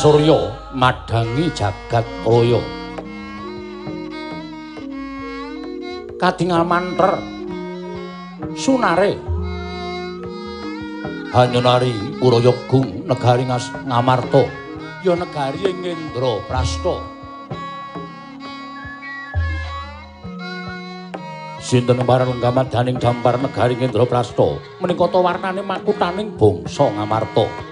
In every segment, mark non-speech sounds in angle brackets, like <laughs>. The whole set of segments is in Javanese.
surya madangi jagat raya. Kadingal manter sunare. Hanyunari urayagung negari ngas ngamarta. Ya negari ing Indra Prasta. Sinten marang gamadaning dampar negari Indra Prasta? Menika ta warnane makutaning bangsa ngamarta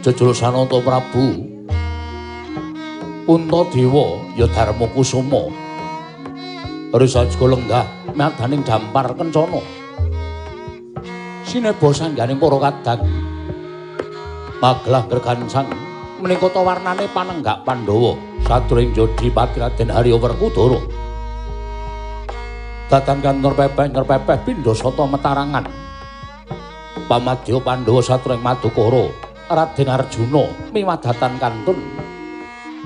jejul sanata Prabu Untadewa ya Darma Kusuma Risajka lenggah madaning dampar kencana. Sineba sangganing para kadang. Maglah gergansang menika ta warnane panenggak Pandhawa sadurung Jodi Pati Raden Harya Werkudara. Datan kantor pepeh ngerpepeh pindha sata metarangan. Pamadya Pandhawa sadurung Madukara Raden Arjuna miwadatan kantun.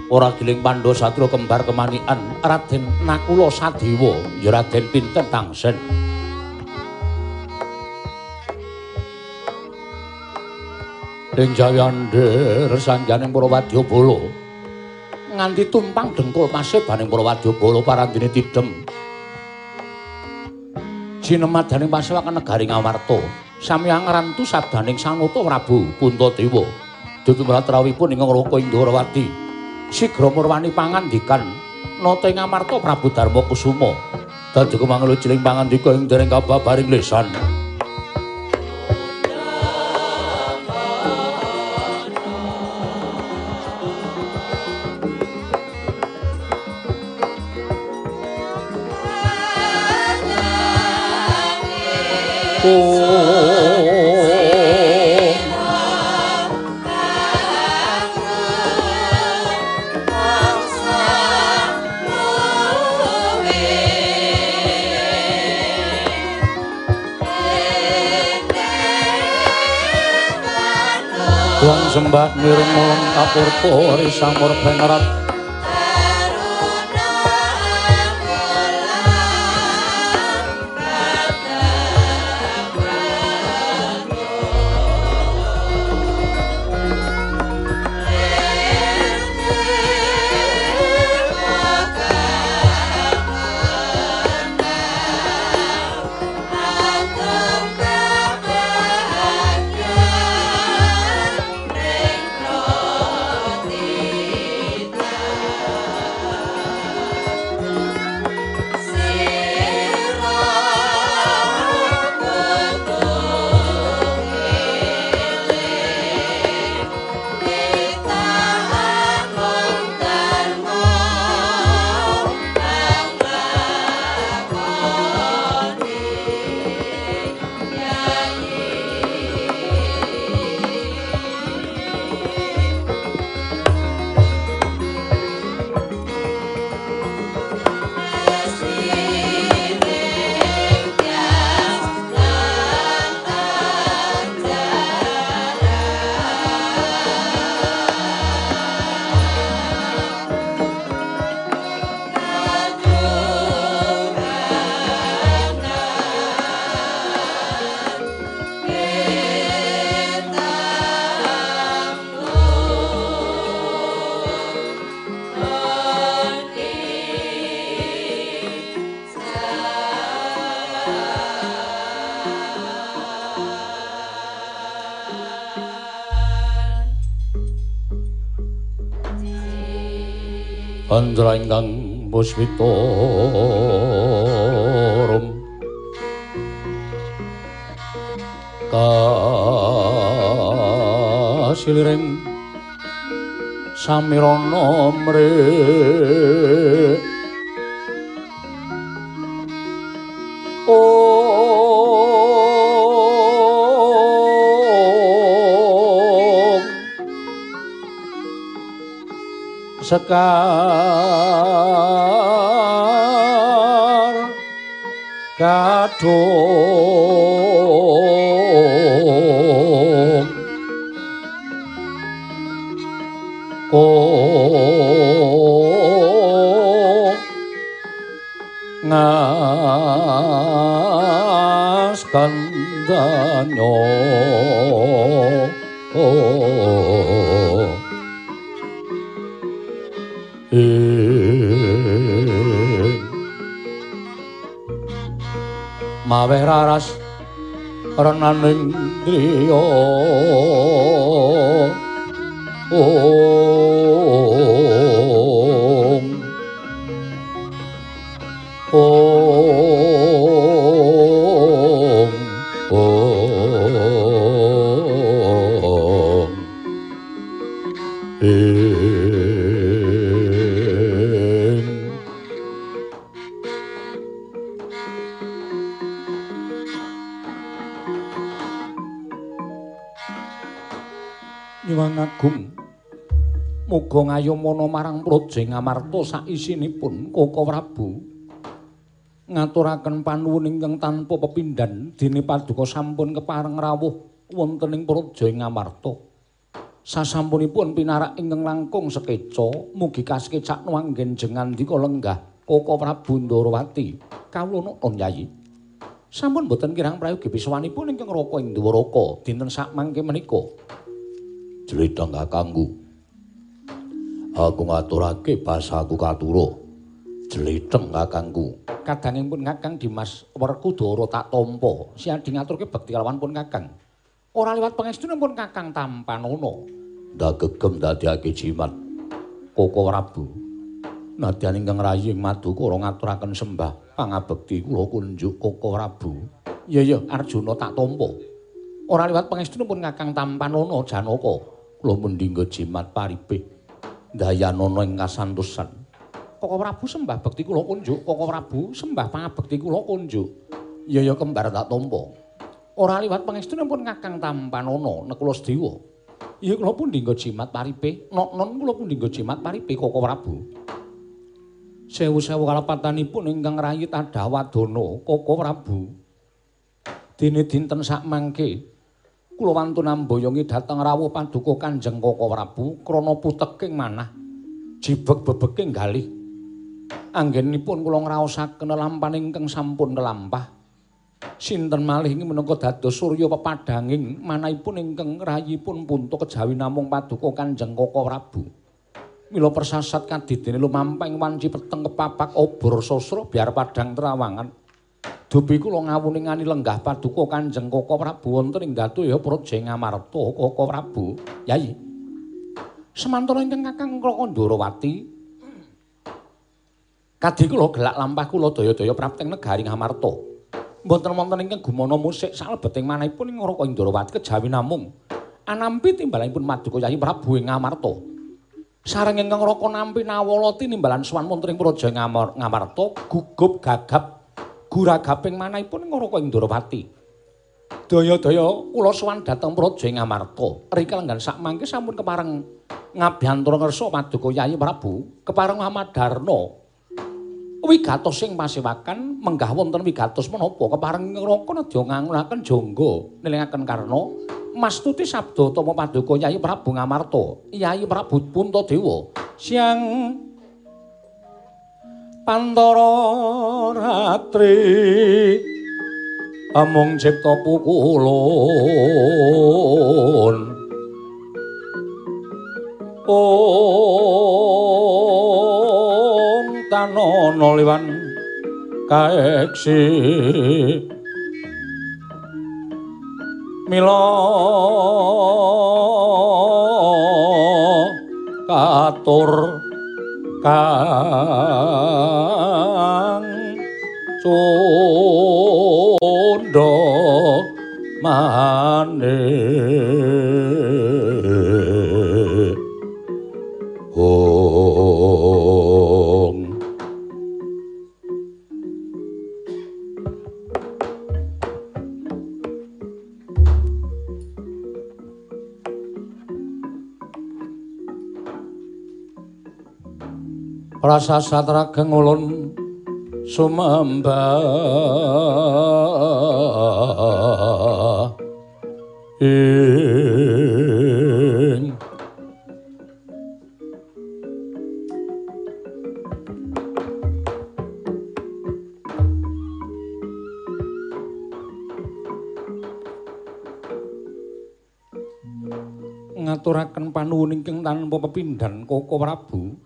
Ora giling pandha satra kembar kemanikan Raden Nakula Sadewa ya Raden Pinten Tangsen. Ing Jayander sanjaning para wadyabala nganti tumpang dengkul pasih baning para wadyabala parandene tidhem. Jinemadaning pasewakan negari Ngamarta samyang ngrantu sabdaning Sanata Prabu Puntadewa Dutumratrawipun ing Raka Indrawati. Sigra murwani pangandikan nata ing amarta Prabu Darma Kusuma. Dadi kumanglu ciling pangandika ing dereng kababaring lesan. Sembah nirmul kapurpo risamur benerat Andra kasiliring samirana mrih sekar kadung oh. Ngas kandanyo oh Maweh raras renaning driya Om muga ngayomana marang Praja Ngamarta saisinipun Koko Prabu. Ngaturaken panuwun ingkang tanpa pepindhan dene paduka sampun kepareng rawuh wonten ing Praja Ngamarta. Sasampunipun pinarak ingkang langkung sekeca mugi kasekecak nuanggen jengan dika lenggah Koko Prabu Ndarawati kawula nuwun Yayi sampun boten kirang prayogi biswanipun ingkang raka ing Dwaraka dinten sak mangke menika. Jlithang kakangku. Aku ngaturake basaku katura. Jlithang kakangku. Kadangipun Kakang Dimas Werkudara tak tampa, siadi ngaturke bekti kalawan pun Kakang. Ora liwat pangestunipun Kakang Tampanana. Ndagegem dadiake jimat. Koko Prabu. Nadyan ingkang rayi ing Madukara ngaturaken sembah pangabekti kula kunjuk Koko Prabu. Iya iya Arjuna tak tampa. Ora liwat pangestunipun Kakang Tampanana Janaka. kula mendingga jimat paribih dayanana ing kasantosan. Koko Prabu sembah bekti kula kunjuk Koko Prabu sembah pangabekti kula kunjuk. Ya ya kembar tak tampa ora liwat pangestunipun Kakang Tampanana Nekula Sedewa. Ya kula pun dingga jimat paribih nok-non kula pun dingga jimat paribih Koko Prabu. Sewu-sewu kalepatanipun ingkang rayi Tadawadana Koko Prabu. Dene dinten sak mangke kula wantun amboyongi dhateng rawuh paduka Kanjeng Koko Prabu krana puteking manah jibeg bebeking galih. Anggenipun kula ngraosaken lampaning ingkang sampun kelampah sinten malih ing menika dados surya pepadhanging manahipun ingkang rayipun punta kejawi namung paduka Kanjeng Koko Prabu. Mila persasat kadidene lumamping wanci peteng kepapak obor sasra biar padhang terawangan Dupi kula ngawuningani lenggah paduka Kanjeng Koko Prabu wonten ing Datya Praja Ngamarta Koko Prabu. Yai. Semantara ingkang Kakang Krakandawati Kadhi kula gelak lampah kula daya-daya prapteng negari Ngamarta. Mboten wonten ingkang gumana musik salebeting manahipun ing Raka Indrawati kejawi namung anampi timbalanipun Maduka Yai Prabu ing Ngamarta. Sareng ingkang Raka nampi nawalati nimbalan suwan wonten ing Praja Ngamarta gugup gagap guragaping manahipun ngroko ing Ndrawati. Daya-daya kula sowan dhateng Praja Ngamarta. Rika lenggan sak mangke sampun kepareng ngabyantura ngersa Paduka Yayi Prabu, kepareng Amadarna. Wigatos sing pasewakan menggah wonten wigatos menapa kepareng ngroko nedya ngangunaken jangga nelingaken karna mastuti sabda utama Paduka Yayi Prabu Ngamarta. Yayi Prabu Puntadewa siang Pantara ratri. Amung cipta pukulun. Om tanono liwan kaeksi. Mila katur kang cundha maneh rasa satrageng ulun sumembah. Ing. Ngaturaken panuwun ingkang tanpa pepindhan Koko Prabu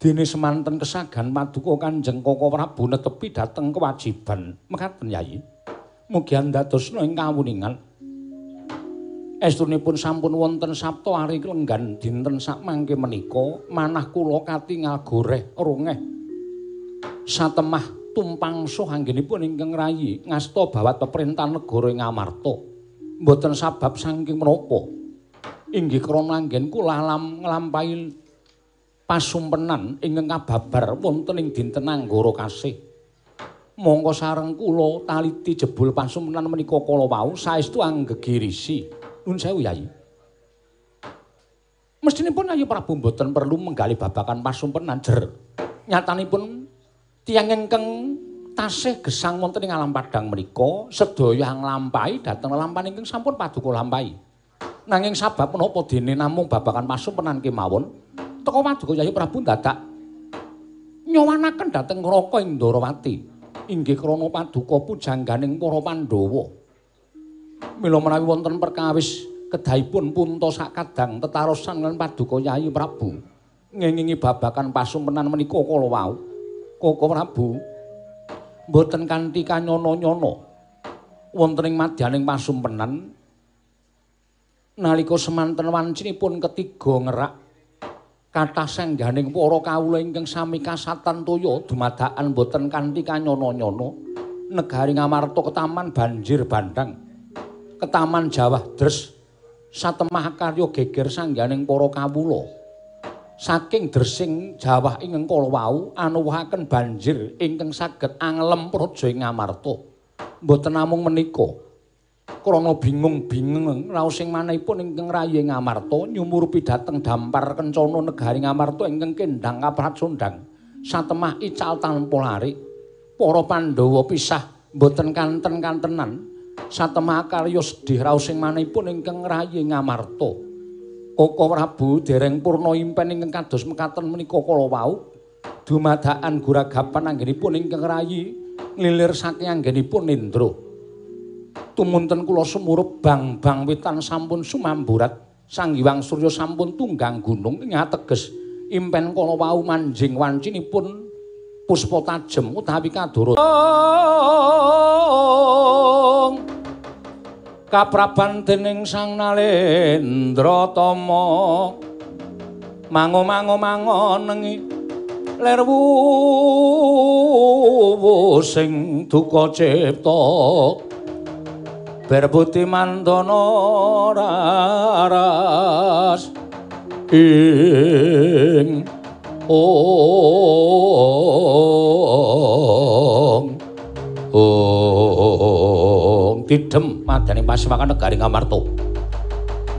Dene semanten kesagan paduka Kanjeng Koko Prabu netepi dhateng kewajiban mekaten Yayi. Mugi andadosna ing kawuningan. Estunipun sampun wonten sabta ari lenggan dinten sak mangke menika manah kula katingal goreh rungeh. Satemah tumpang suh anggenipun ingkang rayi ngasta bawat peperintah negara ing Amarta. Mboten sabab saking menapa. Inggih krana anggen kula alam nglampahi pasumpenan ingkang kababar wonten ing dinten anggara kasih. Monggo sareng kula taliti jebul pasumpenan menika kala wau saestu anggegirisi. Nun sewu Yayi. Mestinipun Ayu Prabu mboten perlu menggali babakan pasumpenan jer. Nyatanipun tiyang ingkang tasih gesang wonten ing alam padang menika sedaya nglampahi dhateng lampahan ingkang sampun paduka lampahi. Nanging sabab menapa dene namung babakan pasumpenan kemawon teka paduka Yayi Prabu dadak nyowanaken dhateng Raka Indrawati inggih krana paduka pujangganing para Pandhawa. Mila menawi wonten perkawis kedahipun punta sak kadang tetarosan lan paduka Yayi Prabu ngengingi babakan pasumpenan menika kala wau. Koko Prabu mboten kanthi kanyono-nyono wonten ing madyaning pasumpenan nalika semanten wancinipun ketiga ngerak kathah sengganing para kawula ingkang sami kasatan toya dumadakan mboten kanthi kanyono-nyono negari ngamarta ketaman banjir bandang ketaman Jawa Dres satemah karya geger sangganing para kawula saking dresing Jawa ing kala wau anuwuhaken banjir ingkang saged anglem praja ing Amarta. Mboten namung menika. Krana bingung-bingung raos sing manahipun ingkang rayi ing Amarta nyumurupi dhateng dampar kencana negari Amarta ingkang kendhang kapracondhang. Satemah ical tanpa lari. Para Pandhawa pisah mboten kanten-kantenan. Satemah karya sedih raos sing manahipun ingkang rayi ing Amarta. Koko Prabu dereng purna impen ingkang kados mekaten menika kala wau dumadakan guragapan anggenipun ingkang rayi nglilir saking anggenipun Indra. Tumunten kula sumurup bang-bang witan sampun sumamburat. Sang Hyang Surya sampun tunggang gunung. Ing ateges impen kala wau manjing wancinipun puspa tajem utawi kadoro. kapraban dening sang nalendra tama. Mango-mango mangonengi lerwu sing duka cipta berbuti mandana raras ing ong ong didem madyaning pasewakan negari Ngamarta.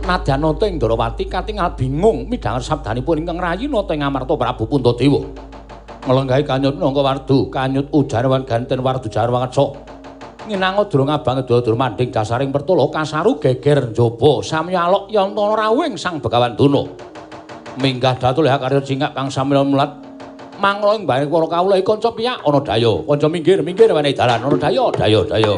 Nadyanata ing Darawati katingal bingung midhangan sabdanipun ingkang rayi nata ing Ngamarta Prabu Puntadewa. Nglenggahi kanyut nangka wardu, kanyut ujarwan ganten wardu jarwangatsa. Nginango durung abang dur manding dasaring pertolo kasaru geger njaba samya alok yantana rawing sang Begawan Duna. Minggah datul ya karya jingak kang samya mulat manglo ing bareng para kawula kanca piyak ana daya. Kanca minggir, minggir wenehi dalan ana daya, daya, daya.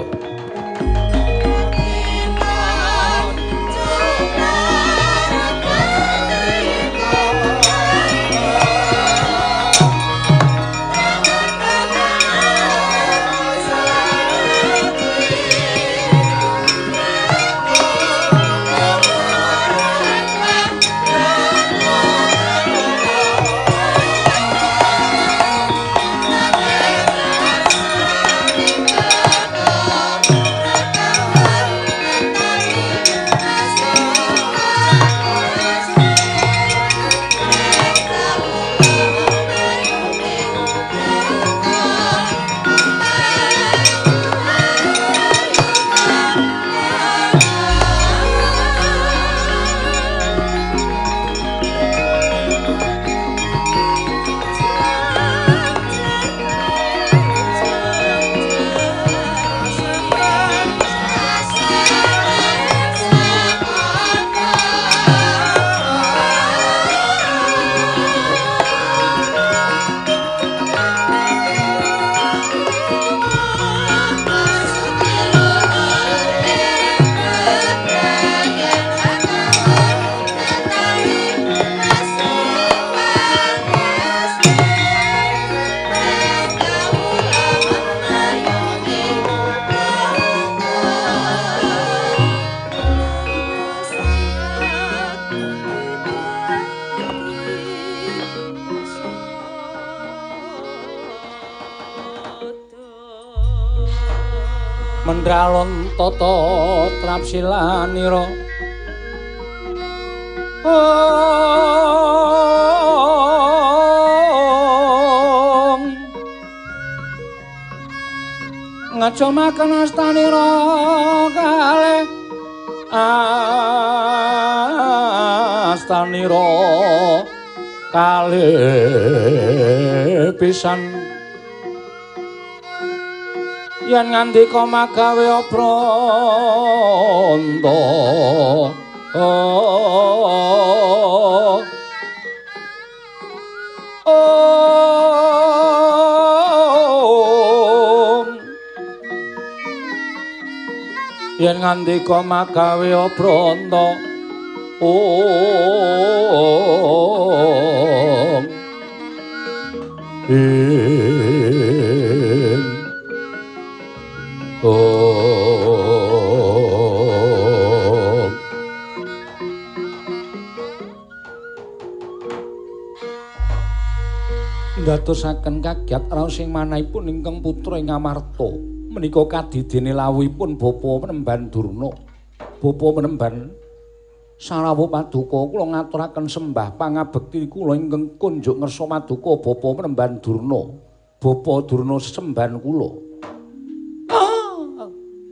Trapsilanira Om. Ngajo makan astanira kale. Astanira kale pisan. Yen ngandika magawe apranta oh yen ngandika magawe apranta oh Om Ndatosaken kagiat raos sing manahipun ingkang putra ing Amarta. Menika kadidene lawuhipun bapa menemban Durna. Bapa menemban Sarawu Paduka kula ngaturaken sembah pangabekti kula ingkang kunjuk ngersa Paduka bapa menemban Durna. Bapa Durna sesembahan kula.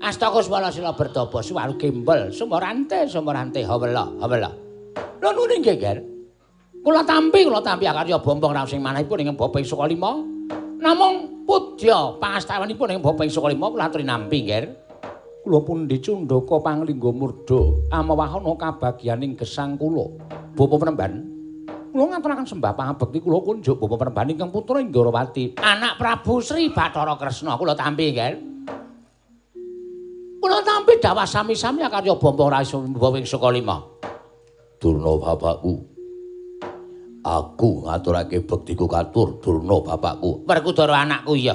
Astaka swara sila bertobo suwaru gembel sumorante hawela hawela. Lha nune nggih, Ger. Kula tampi kula tampi akarya bombong raos sing manahipun ing Bapak Saka Lima. Namung pudya pangastawanipun ing Bapak Saka Lima kula aturi nampi, Ger. Kula pun dicundhaka panglingga murda amawahana kabagyaning gesang kula. Bapak penemban Kula ngaturaken sembah pangabekti kula kunjuk Bapak penemban ingkang putra Inggarawati, anak Prabu Sri Bathara Kresna kula tampi, Ger. Kula tampi dawa sami-sami karya bombong rasul bawing saka lima. Durna bapakku. Aku ngaturake bektiku katur Durna bapakku. Werkudara anakku ya.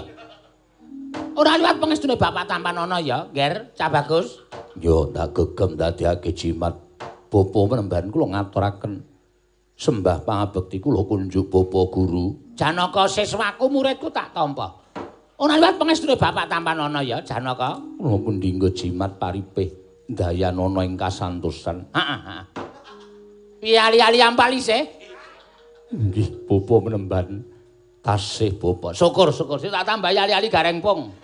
Ora liwat pangestune bapak tampan ana ya, Ger, Cah Bagus. Yo tak gegem dadiake jimat. Bapa menemban kula ngaturaken sembah pangabekti kula kunjuk bapa guru. Janaka siswaku muridku tak tampa. Ora liwat pangestune bapak tampan ana ya, Janaka. Kula pun dinggo jimat paripih dayan ana ing kasantosan. Heeh. Piye ali-ali ampal isih? Nggih, bapa menemban tasih bapa. Syukur-syukur sik tak tambah ali-ali gareng pung.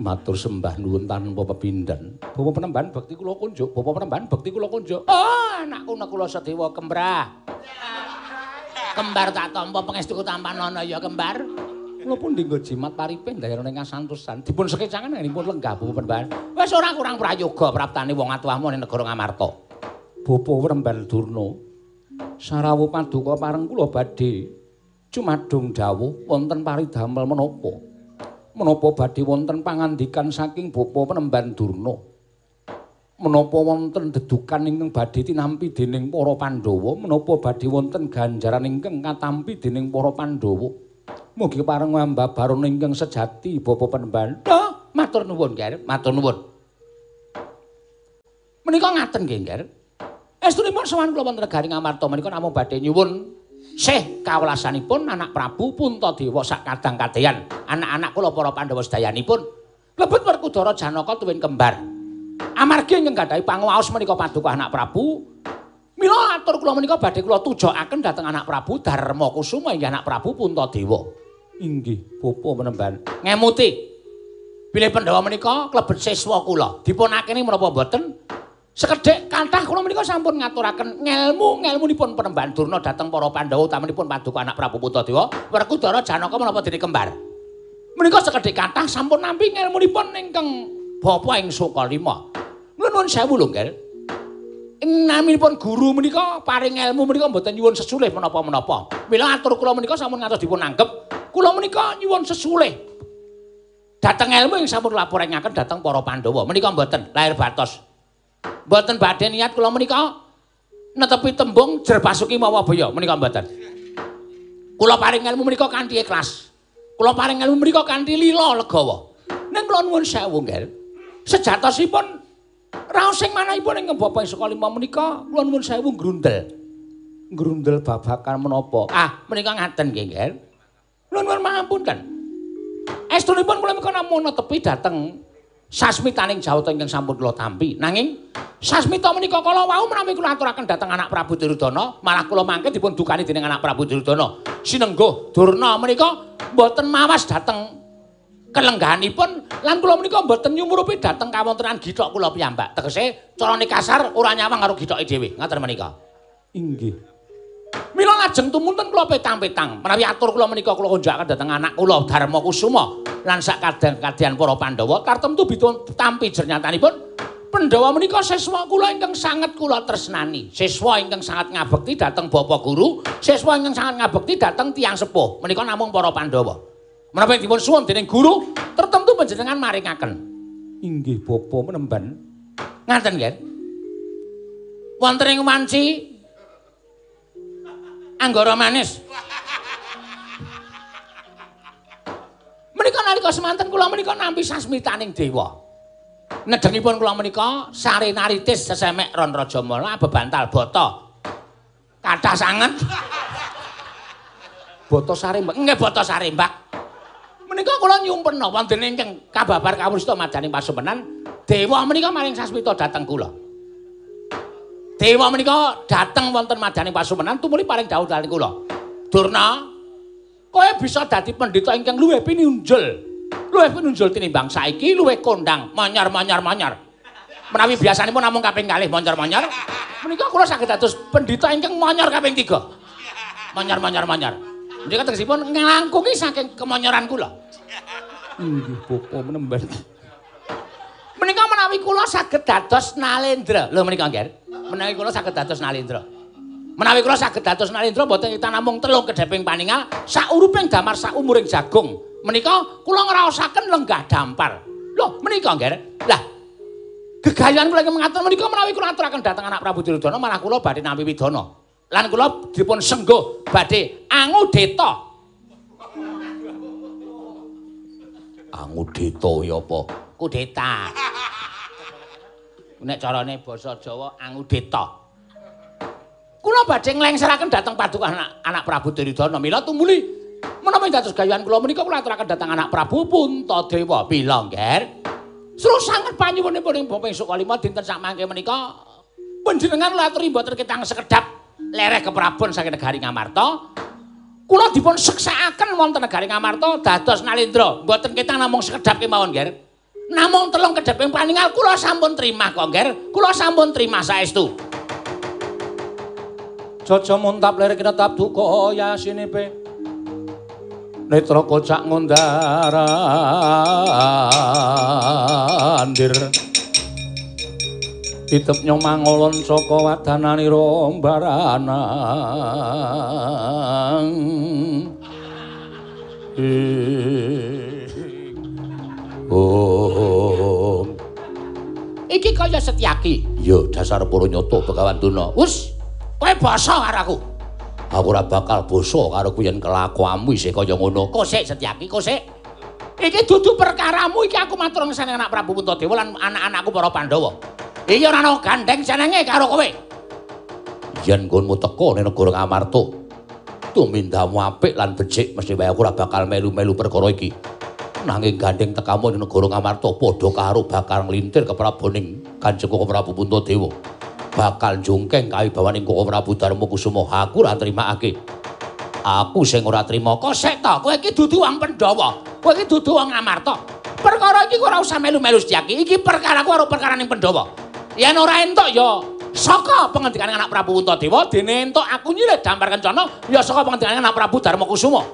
Matur sembah nuwun tanpa pepindhan. Bapa penemban bekti kula kunjuk, bapa penemban bekti kula kunjuk. Oh, anakku nek kula sedewa kembrah. Kembar tak tampa pangestuku tampan ana ya kembar. Kula pun dinggo jimat paripin dayane ing kasantosan. Dipun sekecangan nggih lenggah bapa penemban. Wis ora kurang prayoga praptane wong atuhmu ning negara Ngamarta. Bapa Wrembal Durna. Sarawu paduka pareng kula badhe cumadung dawuh wonten paridamel menapa? menapa badhe wonten pangandikan saking bapa penemban Durna? Menapa wonten dedukan ingkang badhe tinampi dening para Pandhawa? Menapa badhe wonten ganjaran ingkang katampi dening para Pandhawa? Mugi pareng mbabaron ingkang sejati bapa penemban oh, matur nuwun Ger. Matur nuwun. Menika ngaten nggih Ger Estunipun sowan kula wonten negaring Amarta menika namung badhe nyuwun Sih kawelasanipun anak Prabu Puntadewa sak kadang kadeyan. Anak-anak kula para Pandhawa sedayanipun lebet Werkudara Janaka tuwin kembar. Amargi ingkang gadhahi panguwaos menika paduka anak Prabu, mila atur kula menika badhe kula tujokaken dhateng anak Prabu Darma Kusuma inggih anak Prabu Puntadewa. Inggih, bapa menemban. Ngemuti. Bilih Pandhawa menika klebet siswa kula. Dipunakeni menapa mboten? Sekedhik kathah kula menika sampun ngaturaken ngelmu ngelmunipun penemban Durna dhateng para Pandhawa utamanipun paduka anak Prabu Puntadewa Werkudara Janaka menapa dene kembar. Menika sekedhik kathah sampun nampi ngelmunipun ingkang bapa ing Sukalima. Nuwun sewu lho. Ing naminipun guru menika paring ilmu menika mboten nyuwun sesulih menapa-menapa. Mila atur kula menika sampun ngantos dipun anggep, kula menika nyuwun sesulih. Dhateng ilmu ing sampun laporaken dhateng para Pandhawa. Menika mboten lahir batos. Mboten badhe niat kula menika netepi tembung jer pasuki mawa boyo menika mboten. Kula paring ilmu menika kanthi ikhlas. Kula paring ilmu menika kanthi lila legawa. Ning kula nuwun sewu, Ngger. Sejatosipun raos sing manahipun ing Bapak Saka Lima menika kula nuwun sewu grundel. Grundel babakan menapa? Ah, menika ngaten nggih, Ngger. Nuwun mampun kan. saestunipun kula menika namung netepi dhateng sasmitaning jawata ingkang sampun kula tampi. Nanging sasmita menika kala wau menawi kula aturaken dhateng anak Prabu Duryudana, malah kula mangke dipun dukani dening anak Prabu Duryudana. Sinenggo Durna menika mboten mawas dhateng kelenggahanipun lan kula menika mboten nyumurupi dhateng kawontenan githok kula piyambak. Tegese carane kasar ora nyawang karo githoke dhewe. Ngaten menika. Inggih. Mila lajeng tumunten kula petang-petang menawi atur kula menika kula konjakaken dhateng anak kula Darma Kusuma lan sak kadang-kadang para Pandhawa tartemtu bitun tampi jernyatanipun Pandhawa menika siswa kula ingkang sanget kula tresnani. Siswa ingkang sangat ngabekti dhateng Bapak Guru, siswa ingkang sangat ngabekti dhateng tiyang sepuh. Menika namung para Pandhawa. Menapa dipun suwun dening guru, tertentu panjenengan maringaken. Inggih bapa menemban. Ngaten nggih. Wonten ing wanci Anggara manis. Menika nalika semanten kula menika nampi sasmitaning dewa. Nedengipun kula menika sari naritis sesemek ron rajamala bebantal bata. Kathah sanget. Bata sarembak, nggih bata sarembak. Menika kula nyumpena wonten ingkang kababar kawrusta madaning pasumenan, dewa menika maring sasmita dhateng kula. Dewa menika dateng wonten madaning pasumenan tumuli paring dawuh dhateng kula. Durna, kowe bisa dadi pendhita ingkang luwih pinunjul. Luwih pinunjul tinimbang saiki luwih kondang manyar-manyar-manyar. Menawi biasanipun namung kaping kalih manyar-manyar, menika kula saged dados pendhita ingkang manyar kaping 3. Manyar-manyar-manyar. Menika tegesipun nglangkungi saking kemonyoran kula. Inggih bapa menemban. Menika menawi kula saged dados nalendra. Lho menika nggih. Menawi kula saged dados nalendra. Menawi kula saged dados nalendra boten kita namung telung kedheping paningal, sauruping damar saumuring jagung. Menika kula ngraosaken lenggah dampar. Lho, menika nggih. Lah, gegayan kula ingkang ngaten menika menawi kula aturaken dhateng anak Prabu Duryudana malah kula badhe nampi widana. Lan kula dipun sengguh badhe angudeta. Angudeta ya apa? Kudeta. Nek carane basa Jawa angudeta. Kula badhe nglengseraken dhateng paduka anak, anak Prabu Duryudana. Mila tumuli menawi dados gayuhan kula menika kula aturaken dhateng anak Prabu Puntadewa. Mila nggih. Sro sanget panyuwunipun ing Bapa Sukalima dinten sak mangke menika panjenengan laturi mboten ketang sekedap lereh keprabon saking negari Ngamarta. Kula dipun seksakaken wonten negari Ngamarta dados Nalendra. Mboten ketang namung sekedap kemawon nggih. Namung telung kedheping paningal kula sampun trimah kok nggih. Kula sampun trimah saestu. Jaja muntap lerek netap duka yasinipe. Netra kocak ngondarandir. Itep nyong mangolon saka wadananira baranang. Oh. Iki kaya Setyaki. Ya dasar para nyata Begawan Tuna. Wus, kowe basa karo aku. Aku ora bakal basa karo kuwi yen kelakuanmu isih kaya ngono. Kosek Setyaki, kosek. Iki dudu perkaramu iki aku matur ngesane anak Prabu Puntadewa lan anak-anakku para Pandhawa. Iki ora ana gandeng jenenge karo kowe. Yen nggonmu teka ning negara Ngamarta, tumindamu apik lan becik mesti wae aku ora bakal melu-melu perkara iki. Nanging gandeng tekamu ning negara Ngamarta padha karo bakal nglintir kepraboning Kanjeng Koko Prabu Puntadewa. Bakal jungkeng kawibawaning Koko Prabu Darma Kusuma aku ora trimakake. Aku sing ora trima Kosek ta, kowe iki dudu wong Pandhawa. Kowe iki dudu wong Ngamarta. Perkara iki ora usah melu-melu Setyaki. Iki perkaraku karo perkaraning Pandhawa. Yen ora entuk ya saka pengendikane anak Prabu Puntadewa dene entuk aku nyilih dampar kencana ya saka pengendikane anak Prabu Darma Kusuma.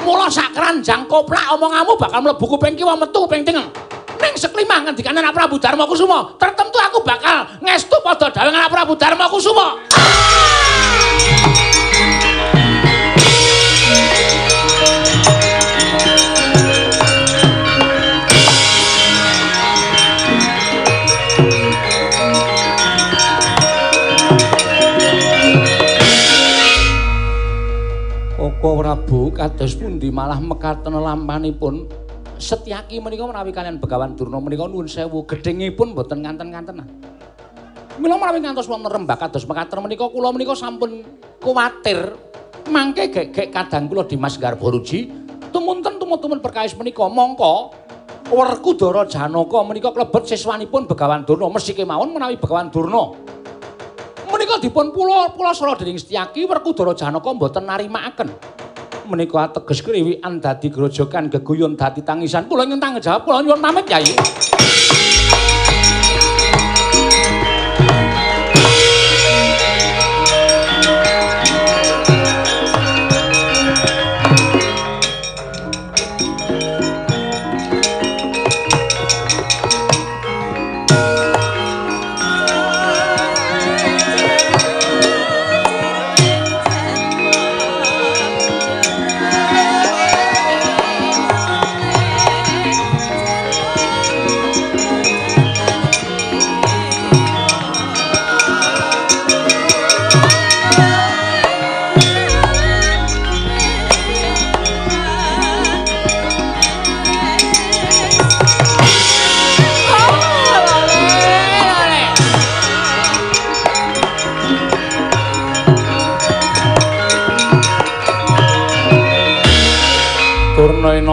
Mula sak keranjang koplak omonganmu bakal mlebu kuping kiwa metu kuping tengah. Ning seklimah ngendikane anak Prabu Darma Kusuma, tertentu aku bakal ngestu padha dawuh anak Prabu Darma Kusuma. Prabu kados pundi malah mekaten lampanipun. Setyaki menika menawi kalian Begawan Durna menika nuwun sewu gedhengipun boten nganten-ngantenan. Mila menawi ngantos wonten rembak kados mekaten menika kula menika sampun kuwatir. Mangke gek-gek kadang kula Dimas Garbaruji. Tumunten tumutumun perkawis menika mongko Werkudara Janaka menika klebet siswanipun Begawan Durna. Mesti kemawon menawi Begawan Durna menika dipun pula pula sora dening Setyaki Werkudara Janaka mboten narimakaken. Menika ateges kriwikan dadi grojogan geguyon dadi tangisan. Kula nyuwun tanggung jawab kula nyuwun pamit Kyai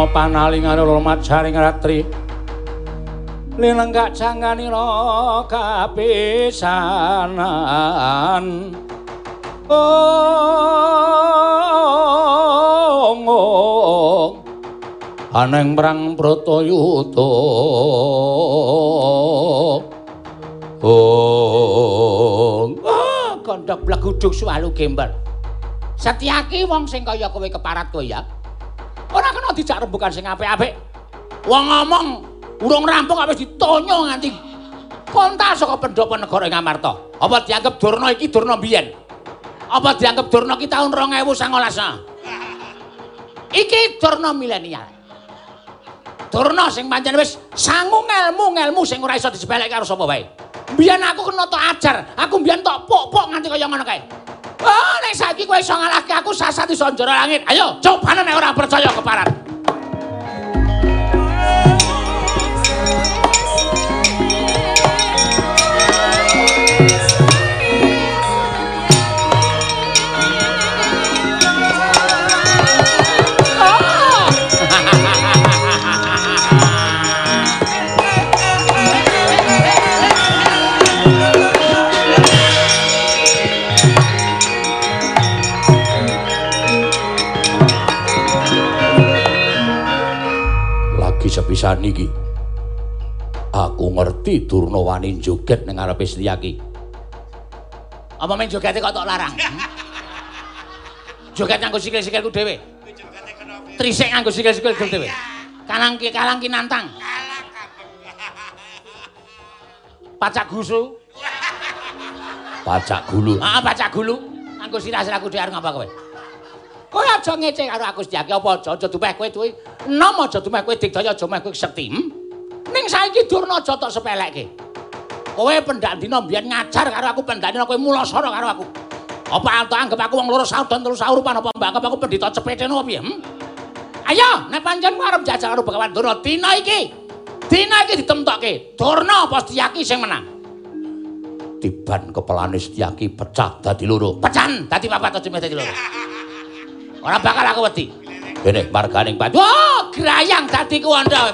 panalingane lumat jaring ratri Linenggak janganira kapisanan. Oh Aneng perang Bratayuda Oh ah, kandhak blaguduk swalu gembar Setyaki wong sing kaya kowe keparat kowe ya Ora kena dijak rembukan sing apik-apik. Wong ngomong urung rampung wis ditonyo nganti konta saka pendopo negara ing Amarta. Apa dianggap Durna iki Durna biyen? Apa dianggap Durna iki taun 2019? Iki Durna milenial. Durna sing pancen wis sangu ngelmu-ngelmu sing ora iso disepelek karo sapa wae. Biyen aku kena tok ajar, aku biyen tok pok-pok nganti kaya ngono kae. Oh, nek saiki kowe iso ngalahke aku sasat iso njero langit. Ayo, cobane nek ora percaya keparat. Sepisan iki. Aku ngerti Durna wani joget ning ngarepe Setyaki. Apa men jogete kok tok larang? <laughs> Joget nganggo sikil-sikilku dhewe. Trisik nganggo sikil-sikilku dhewe. Kalang ki kalang ki nantang. <laughs> Pacak gusu. <laughs> Pacak gulu. Ah pacak gulu. Nganggo sirah-sirahku dhewe arep ngapa kowe Kowe aja ngece karo aku Setyaki apa aja aja dumeh kowe duwe enom aja dumeh kowe digdaya aja meh kowe sekti. Hmm? Ning saiki Durna aja tok sepelekke. Kowe pendandina mbiyen ngajar karo aku pendandina kowe mulasara karo aku. Apa antuk anggap aku wong loro saudan telu saurupan apa mbak anggap aku pendhita cepeteno piye? Hmm? Ayo, nek pancen arep jajal karo Bagawan Durna dina iki. Dina iki ditemtokke. Durna apa Setyaki sing menang? Tiban kepalane Setyaki pecah dadi loro. Pecan dadi papat dadi loro. Ora bakal aku wedi. Kene marganing Pak. Oh, grayang dadi kuwanda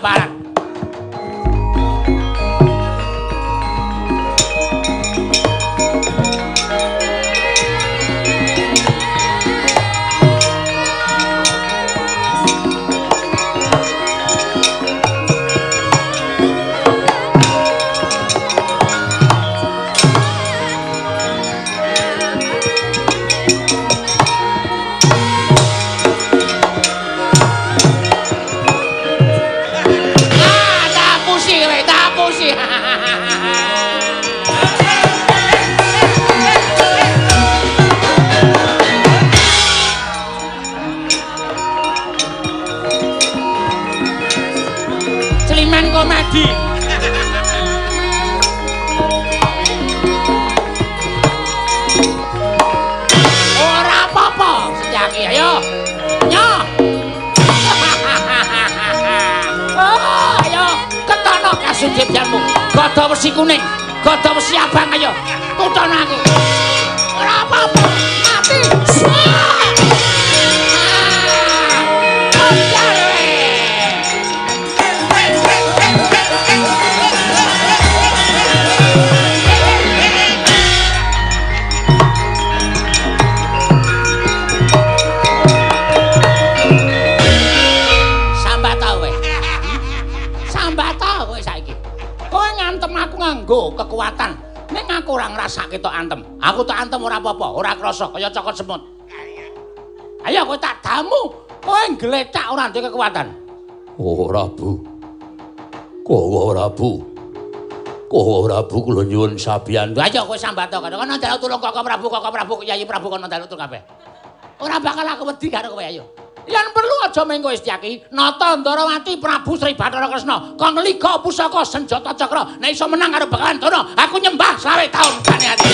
parang. besi kuning, gada besi abang ayo. Tutono aku. Ora apa-apa, mati. Kekuatan. Ning aku ora ngrasake tok antem. Aku tok antem ora apa-apa, ora krasa kaya cokot semut. Ayo kowe tak damu. Kowe ngletak ora duwe kekuatan. Ora, Bu. Kowe ora, Bu. Kowe ora, Bu, kula nyuwun sabiyan. Ayo kowe sambat to kono. Kono njaluk tulung Koko Prabu, Koko Prabu, Kyai Prabu kono njaluk tulung kabeh. Ora bakal aku wedi karo kowe ayo. Yen perlu aja mengko Istiaki, nata Ndarawati Prabu Sri Bathara Kresna, kon liga pusaka senjata cakra, nek iso menang karo Bakalan Dana, aku nyembah sawe taun kane ati.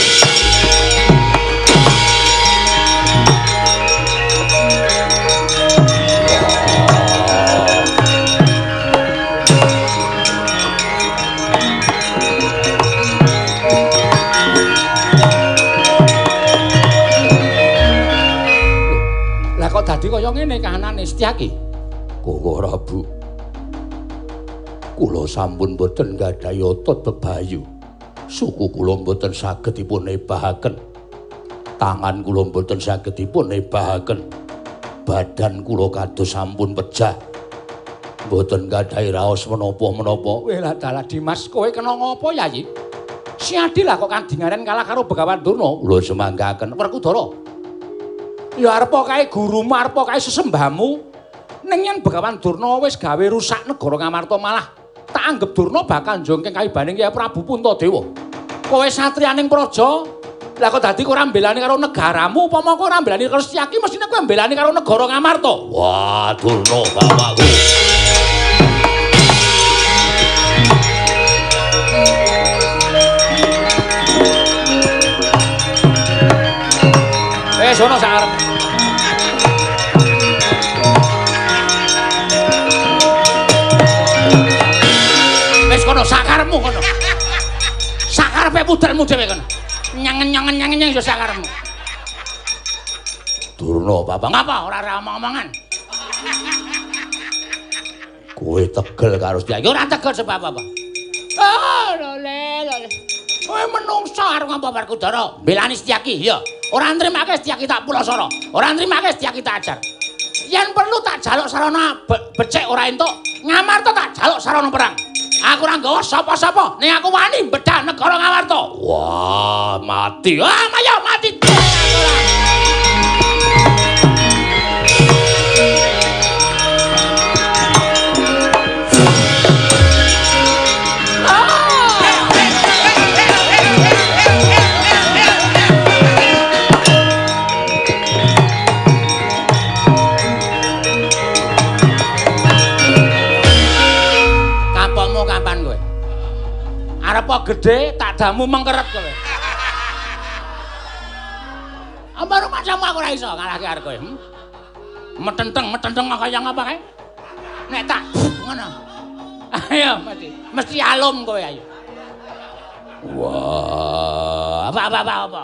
Kok dadi kaya ngene kahanane Istiaki? Kowe ora, Bu. Kula sampun boten gadhahi otot bebayu. Suku kula boten saged dipun ebahaken. Tangan kula boten saged dipun ebahaken. Badan kula kados sampun pecah. Boten gadhahi raos menapa-menapa. Weh lah dalah Dimas, kowe kena ngopo Yayi? Si Adil lah kok kandingaren kalah karo Begawan Durna. Kula semanggaken Werkudara. Ya arepa kae gurumu, arepa kae sesembahmu. Ning yen Begawan Durna wis gawe rusak negara Ngamarta malah tak anggap Durna bakal njongkeng kaibaning Kyai Prabu Puntadewa. Kowe satriyaning praja, lah kok dadi kowe ora mbelani karo negaramu, upama kowe ora mbelani karo Setyaki, mestine kowe mbelani karo negara Ngamarta. Wah, Durna bapakku. Eh, sono sak arep. Wis kono sakarepmu kono. Sakarepe pudelmu dhewe kono. Nyangen-nyangen nyangen ya sakarepmu. Durna bapak. Ngapa ora ora omong-omongan? Kowe tegel karo Ya ora tegel sebab apa. Oh, lole, lole. Kowe menungso arep ngapa Werkudara? Belani Setyaki, ya. Ora nrimake Setyaki tak pulasara. Ora nrimake Setyaki tak ajar. Yen perlu tak jaluk sarana be- becik ora entuk, Ngamarta tak jaluk sarana perang. Aku ora nggawa sapa-sapa, ning aku wani bedah negara Ngamarta. Wah, mati. Ah, ayo mati. Arepa gedhe tak damu mengkeret kowe. Apa rumah sama aku ora iso ngalahke arep kowe? Hmm? Metenteng, metenteng kaya ngapa kae? Nek tak ngono. Ayo mesti mesti alum kowe ayo. Wah, Apa apa apa apa.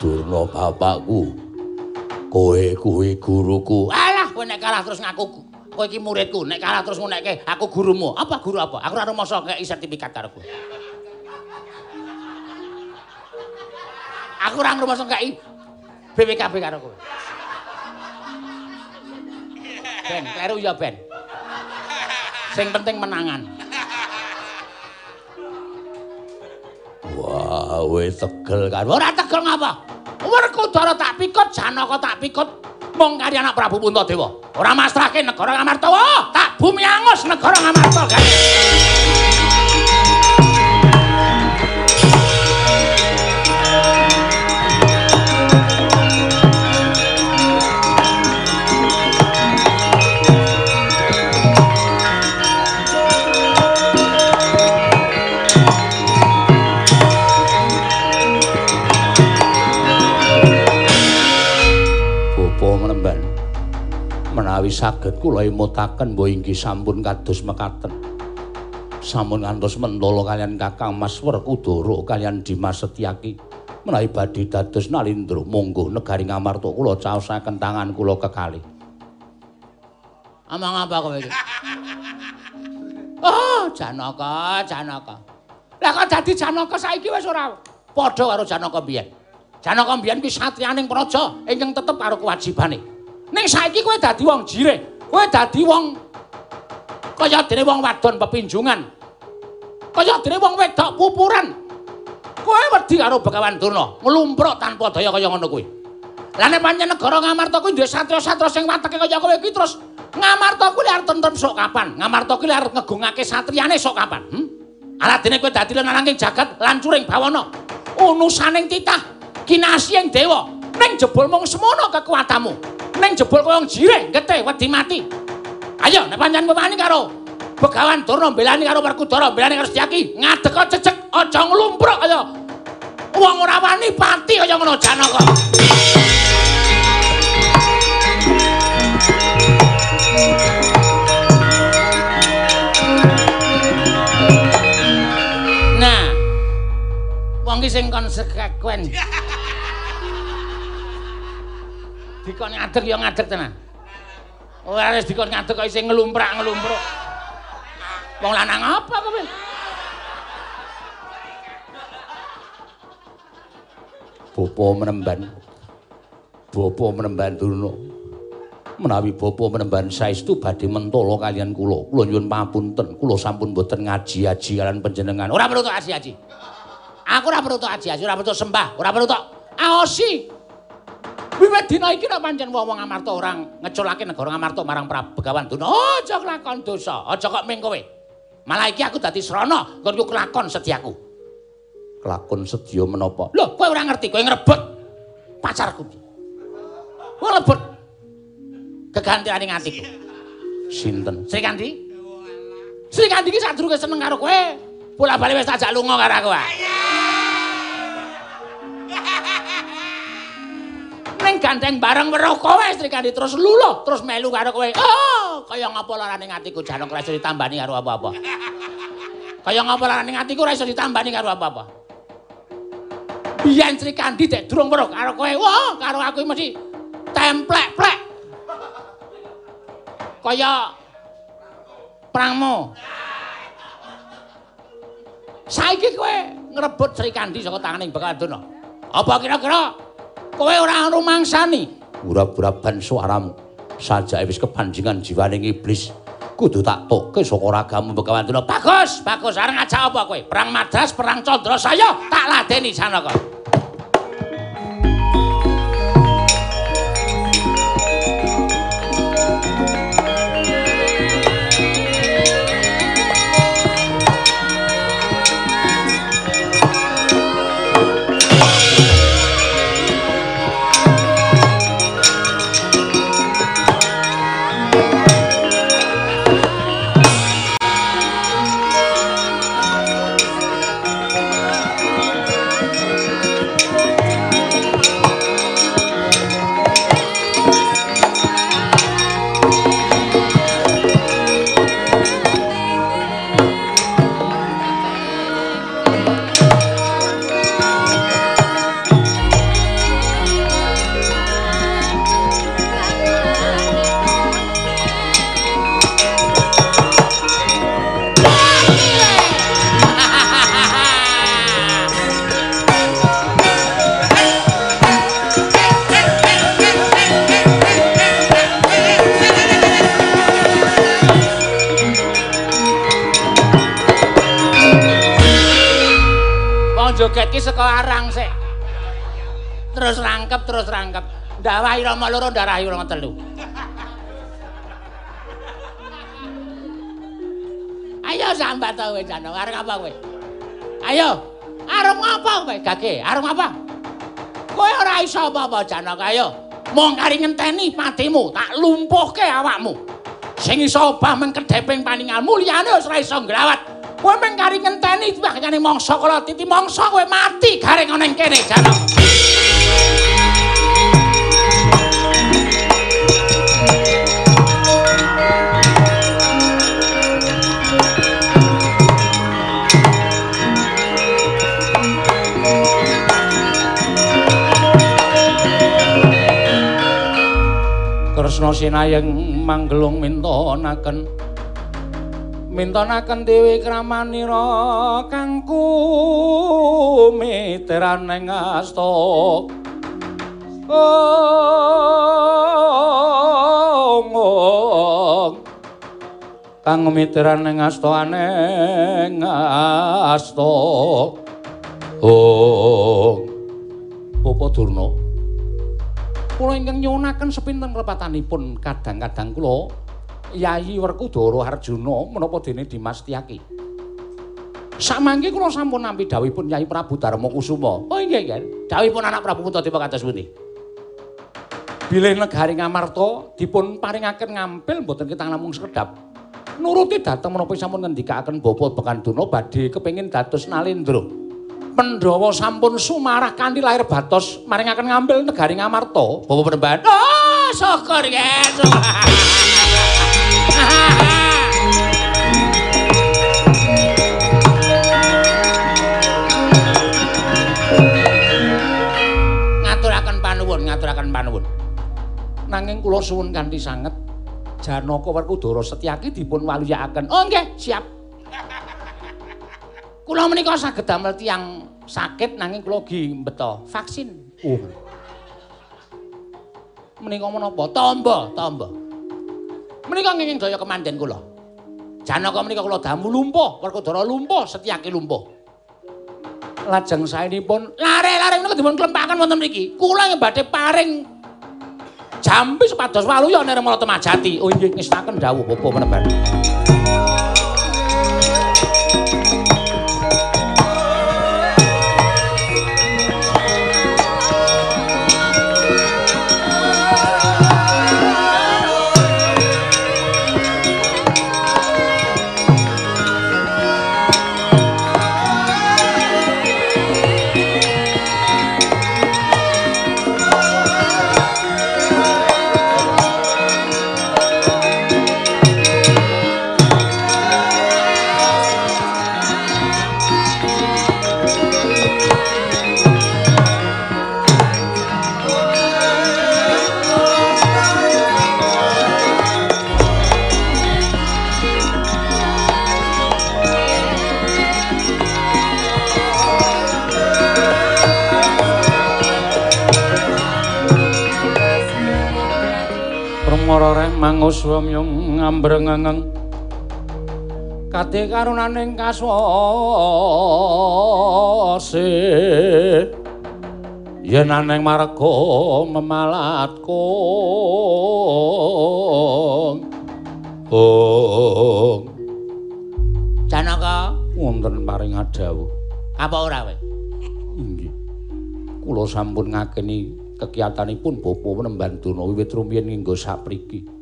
Durna bapakku. Kowe kuwi guruku. Alah kowe nek kalah terus ngaku kowe iki muridku, nek kalah terus ngunekke aku gurumu. Apa guru apa? Aku ora rumasa kei sertifikat karo kowe. Aku ora rumasa kei BPKB karo kowe. Ben, kleru ya Ben. Sing penting menangan. Wah, wis tegel kan. Ora tegel ngapa? Werkudara tak pikut, Janaka tak pikut. Mung kari anak Prabu Puntadewa. Ora masrahke negara Ngamarta. Tak bumi angus negara Ngamarta. Gan. Menawi saged kula imutaken mbok inggih sampun kados mekaten. Sampun ngantos mentala kalian Kakang Mas Werkudara kalian Dimas Setyaki. Menawi badhe dados nalindra monggo negari Ngamarta kula caosaken tangan kula kekalih. Amang apa kowe iki? Oh, Janaka, Janaka. Lah kok dadi Janaka saiki wis ora padha karo Janaka biyen. Janaka biyen kuwi satriyaning praja ingkang tetep karo kewajibane. Ning saiki kowe dadi wong jireh. Kowe dadi wong kaya dene wong wadon pepinjungan. kaya dene wong wedok pupuran. Kowe wedi karo Begawan Durna, nglumpruk tanpa daya kaya ngono kuwi. Lah nek pancen negara Ngamarta kuwi duwe satria-satria sing wateke kaya kowe iki terus Ngamarta kuwi arep tentrem sok kapan? Ngamarta kuwi arep ngegungake satriane sok kapan? Hm? Aladene kowe dadi lananging jagat lancuring bawana. Unusaning titah kinasih ing dewa. Ning jebul mung semono kekuatanmu. Ning jebul koyo jireh getih wedi mati. Ayo nek pancen wani karo Begawan Durna belani karo Werkudara, belani karo Setyaki, ngadeg cecek aja nglumpruk kaya wong ora wani pati kaya ngono Janaka. Nah. Wong ki sing konsekuen. Dikon ngadeg ya ngadeg tenan. Ora wis dikon ngadeg kok isih nglumprak-nglumpruk. Wong lanang apa kowe? Bapa menemban. Bapa menemban Durna. Menawi bapa menemban saestu badhe mentala kalian kula. Kula nyuwun pamunten, kula sampun boten ngaji-aji kalian panjenengan. Ora perlu tok aji-aji. Aku ora perlu tok aji-aji, ora perlu sembah, ora perlu tok aosi. Wiwit dina iki nek pancen wong-wong Amarta orang ngeculake negara Amarta marang Prabu Begawan Durna, aja kelakon dosa, aja kok ming kowe. Malah iki aku dadi srana nggon kelakon sediaku. Kelakon sedia menapa? Lho, kowe ora ngerti, kowe ngrebut pacarku. Kowe ngrebut kegantiane atiku. Sinten? Sri Kandi? Sri Kandi iki sadurunge seneng karo kowe. Bola-bali wis tajak lunga karo aku. Ning gandeng bareng weruh kowe Sri Kandi terus luluh, terus melu karo kowe. Oh, kaya ngapa larane atiku janong ora iso ditambani karo apa-apa. Kaya ngapa larane atiku ora iso ditambani karo apa-apa. Biyen Sri Kandi dek durung weruh karo kowe. Wah, karo aku mesti templek-plek. Kaya prangmu. Saiki kowe ngrebut Sri Kandi saka tanganing Bekaduna. Apa kira-kira kowe ora rumangsani? Ura-uraban suaramu. Sajake wis kepanjingan jiwaning iblis. Kudu tak tokke saka ragamu Bekawantuna. Bagus, bagus. Areng ngajak apa kowe? Perang Madras, perang Candra saya tak ladeni Janaka. Rama loro, ndarahi Rama telu. Ayo sambat to kowe jane, arep apa kowe? Ayo. Arep ngapa kowe? Gage, arep apa? Kowe ora iso apa-apa Janaka, ayo. Mong kari ngenteni patimu, tak lumpuhke awakmu. Sing iso obah mengkedheping paninganmu liyane wis ora iso ngrawat. Kowe mung kari ngenteni bahyane mangsa kala titi mangsa kowe mati garing ana ing kene Janaka. Kresna sinayeng manggelung mintonaken. Mintonaken dewi kramanira kang kumitran ing asta. Ong kang miteran ing asta aneng asta. Oh Bapak Durna kula ingkang nyuwunaken sepinten repatanipun kadang-kadang kula Yayi Werkudara Arjuna menapa dene Dimas Tiyaki. Samangke kula sampun nampi dawuhipun Yayi Prabu Darma Kusuma. Oh inggih nggih dawuhipun anak Prabu Kuntadewa kados pundi? Bilih negari Ngamarta dipun paringaken ngampil mboten kita namung sekedap. Nuruti dateng menapa sampun ngendikaken Bapak Bekanduna badhe kepengin dados Nalendra. Pandhawa sampun sumarah kanthi lahir batos maringaken ngambil negari Ngamarta. Bapak Penemban. Oh, syukur guys. ngaturaken panuwun, ngaturaken panuwun. Nanging kula suwun kanthi sanget Janaka Werkudara Setyaki dipun waluyakaken. Oh nggih, siap. Kula menika saged damel tiyang sakit nanging kula gi mbeta vaksin. Oh. Menika menapa? Tamba, tamba. Menika nginging daya kemanden kula. Janaka menika kula damu lumpuh, Werkudara lumpuh, Setyaki lumpuh. Lajeng saenipun lare-lare menika dipun klempaken wonten mriki. Kula yang badhe paring jampi sepados waluya Nirmala Temajati. Oh nggih ngestaken dawuh Bapak meneban. Pramara mangus wamyong ngambrengengeng Kate karunaning kaswase Yen aneng marga memalat kong. Oh Janaka? Wonten paring adawuh Apa ora kowe Inggih. Kula sampun ngakeni kekiyatanipun bapa Penemban Durna wiwit rumiyin nginggo sapriki.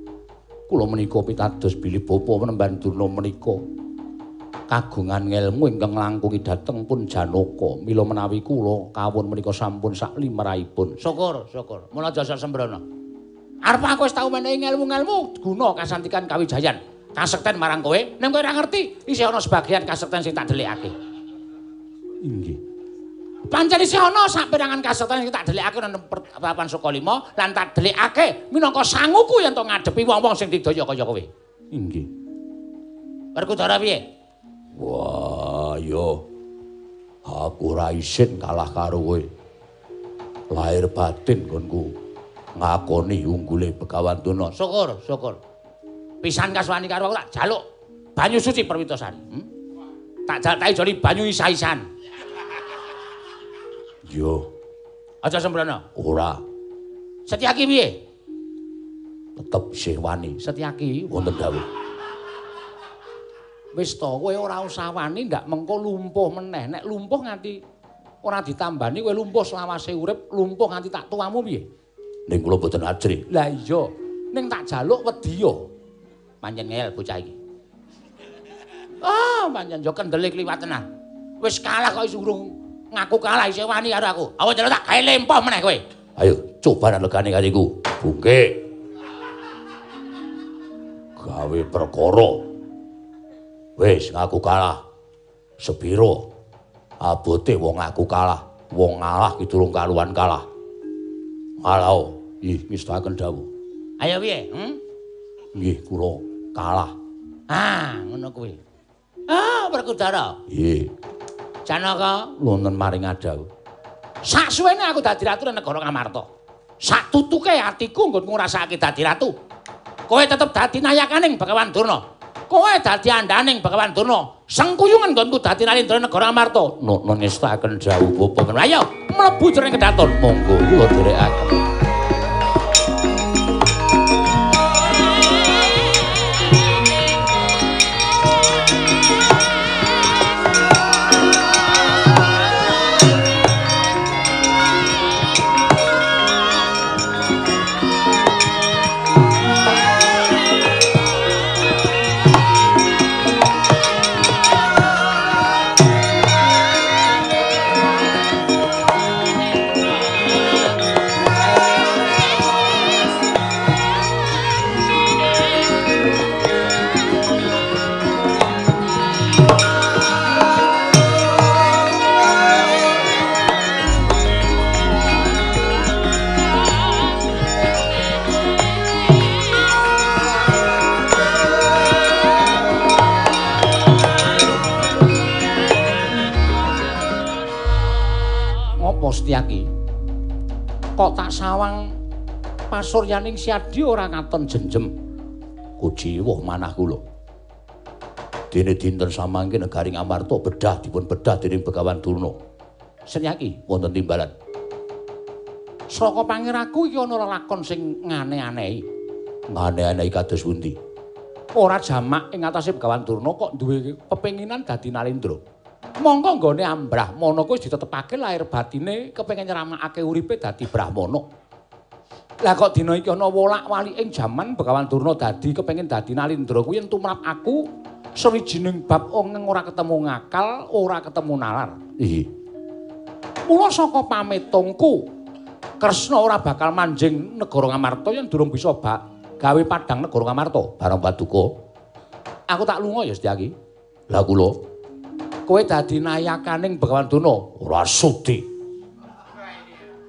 Kula menika pitados bilih bapa Penemban Durna menika kagungan ngelmu ingkang langkungi dhateng pun Janaka. Mila menawi kula kawon menika sampun sak limrahipun. Syukur, syukur. Mula jasa sembrana. Arep aku wis tau menehi ngelmu-ngelmu guna kasantikan kawijayan. Kasekten marang kowe, nek kowe ora ngerti, isih ana sebagian kasekten sing tak delikake. Inggih. Pancen isih ana saperangan kasetan sing tak delikake nang papan Sukalima lan tak delikake minangka sanguku yen to ngadepi wong-wong sing didaya kaya kowe. Inggih. Werkudara piye? Wah, yo. Aku ora isin kalah karo kowe. Lahir batin konku ngakoni unggule Begawan Tuna. Syukur, syukur. Pisan kaswani karo aku tak jaluk banyu suci perwitosan. Hmm? Tak jaluk joli banyu isa-isan. Yo. Aja sembrana. Ora. Setyaki piye? Tetep isih wani. Setyaki wonten dawuh. Wis to, kowe ora usah wani ndak mengko lumpuh meneh. Nek lumpuh nganti ora ditambani kowe lumpuh selawase urip, lumpuh nganti tak tuamu piye? Ning kula boten ajri. Lah iya. Ning tak jaluk wedi yo. Pancen ngel bocah iki. Ah, pancen yo kendele kliwat tenan. Wis kalah kok isurung ngaku kalah isih wani karo aku. Awas jare tak gawe lempoh meneh kowe. Ayo coba legane kariku. Bungke. Gawe perkara. Wis ngaku kalah. Sepiro abote wong ngaku kalah. Wong ngalah ki durung kaluan kalah. Kalau ih wis taken dawuh. Ayo piye? Hm? Nggih, kula kalah. Ah, ngono kuwi. Ah, Werkudara. Nggih. Janaka wonten maring adau. Sak suwene aku dadi ratu nang negara Ngamarta. Sak tutuke atiku nggon ngrasakake dadi ratu. Kowe tetep dadi nayakaning Bagawan Durna. kowe dadi andaning Bagawan Durna. Sengkuyungan nggonku dadi nalindra negara Amarta. Nun ngestaken jauh bapa. Ayo mlebu jroning kedaton. Monggo kula dherekaken. Setyaki. Kok tak sawang pasuryaning Siadi ora ngaton jenjem. Kujiwuh manah kula. Dene dinten samangke negaring Amarta bedah dipun bedah dening Begawan Durna. Setyaki wonten timbalan. Saka pangiraku iki ana lakon sing ngane-anehi. Ngane-anehi kados pundi? Ora jamak ing atase Begawan Durna kok duwe pepenginan dadi nalindra. Mongko nggone ambrah. Mono kuwi ditetepake lahir batine kepengin nyeramakake uripe dadi brahmana lah kok dina iki ana wolak-walik ing jaman Begawan Durna dadi kepengin dadi nalindra. Kuwi tumrap aku sawijining bab ongeng ora ketemu ngakal ora ketemu nalar. Iki mula saka pametungku Kresna ora bakal manjing negara Ngamarta yen durung bisa gawe padang negara Ngamarta. Bareng paduka. Aku tak lunga ya Setyaki. Lah kula kowe dadi nayakaning Begawan Duna ora sudi.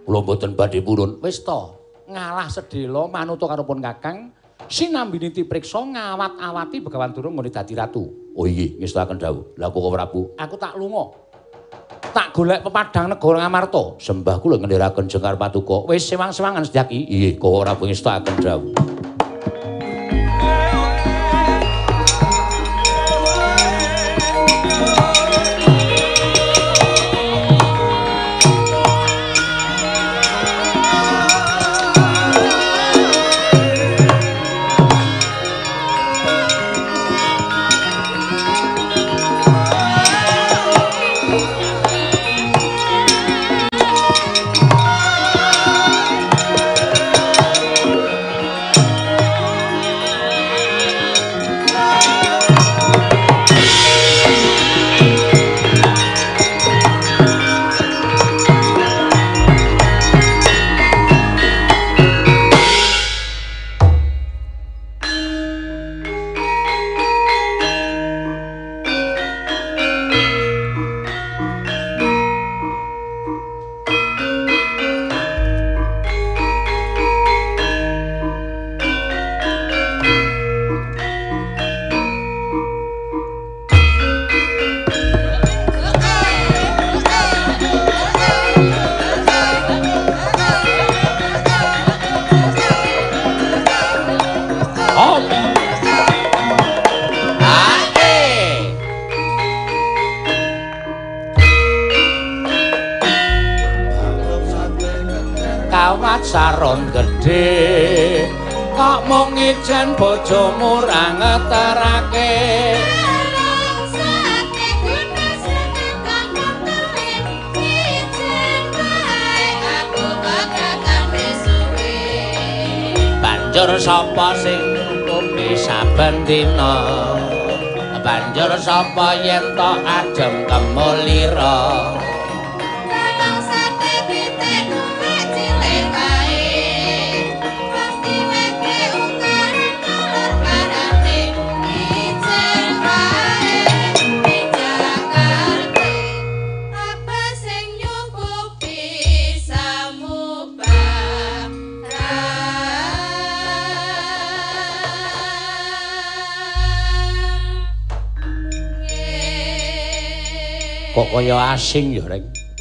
Kula mboten badhe purun. Wis to, ngalah sedhela manut karo pun Kakang sinambini tipriksa ngawat-awati Begawan Duna ngene dadi ratu. Oh iya, ngestaken dawuh. Lah kok Prabu, aku tak lunga. Tak golek pepadang negara Ngamarta. Sembah kula ngendheraken jengkar patuko. Wis sewang-sewangan sedyaki. Iya, kok Prabu ngestaken dawuh.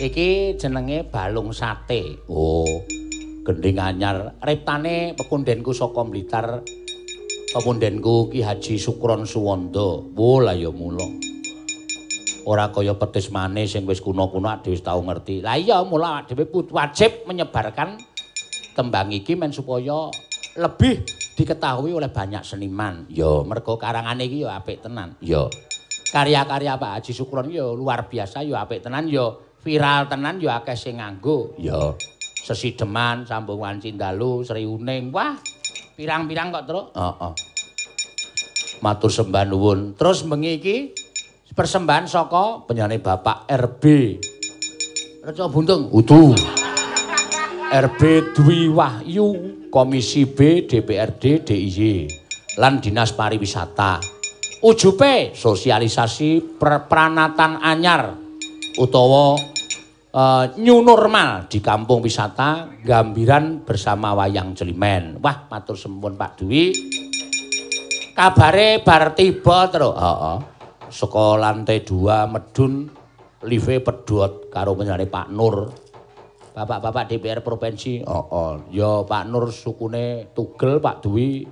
Iki jenenge balung sate oh gending anyar reptane pekundenku saka Blitar Pemundenku Ki Haji Sukron Suwanda. Wo lah ya mula. Ora kaya petis manis sing wis kuna-kuna dhewe tau ngerti. Lah iya mula dhewe wajib menyebarkan tembang iki men supaya lebih diketahui oleh banyak seniman. Ya, mergo karangane iki ya apik tenan. Ya. Karya-karya Pak Haji Sukron ya luar biasa ya apik tenan ya viral tenan ya akeh sing nganggo. Ya. Sesideman, Sambungan Cindalu, Sri Uning. Wah, pirang-pirang kok, Truk. Heeh. Matur sembah nuwun. Terus bengi iki persembahan saka penyanyi Bapak RB. Reca Buntung. Udu. RB Dwi Wahyu, Komisi B DPRD DIY lan Dinas Pariwisata. Ujupe sosialisasi pranatan anyar utawa uh, new normal di kampung wisata Gambiran bersama Wayang Jelimen. Wah, matur sempun Pak Dwi. Kabare bar tiba terus. Heeh. Saka lantai 2 medun live pedhot karo penyanyi Pak Nur. Bapak-bapak DPR provinsi. Oh. Ya Pak Nur sukune tugel Pak Dwi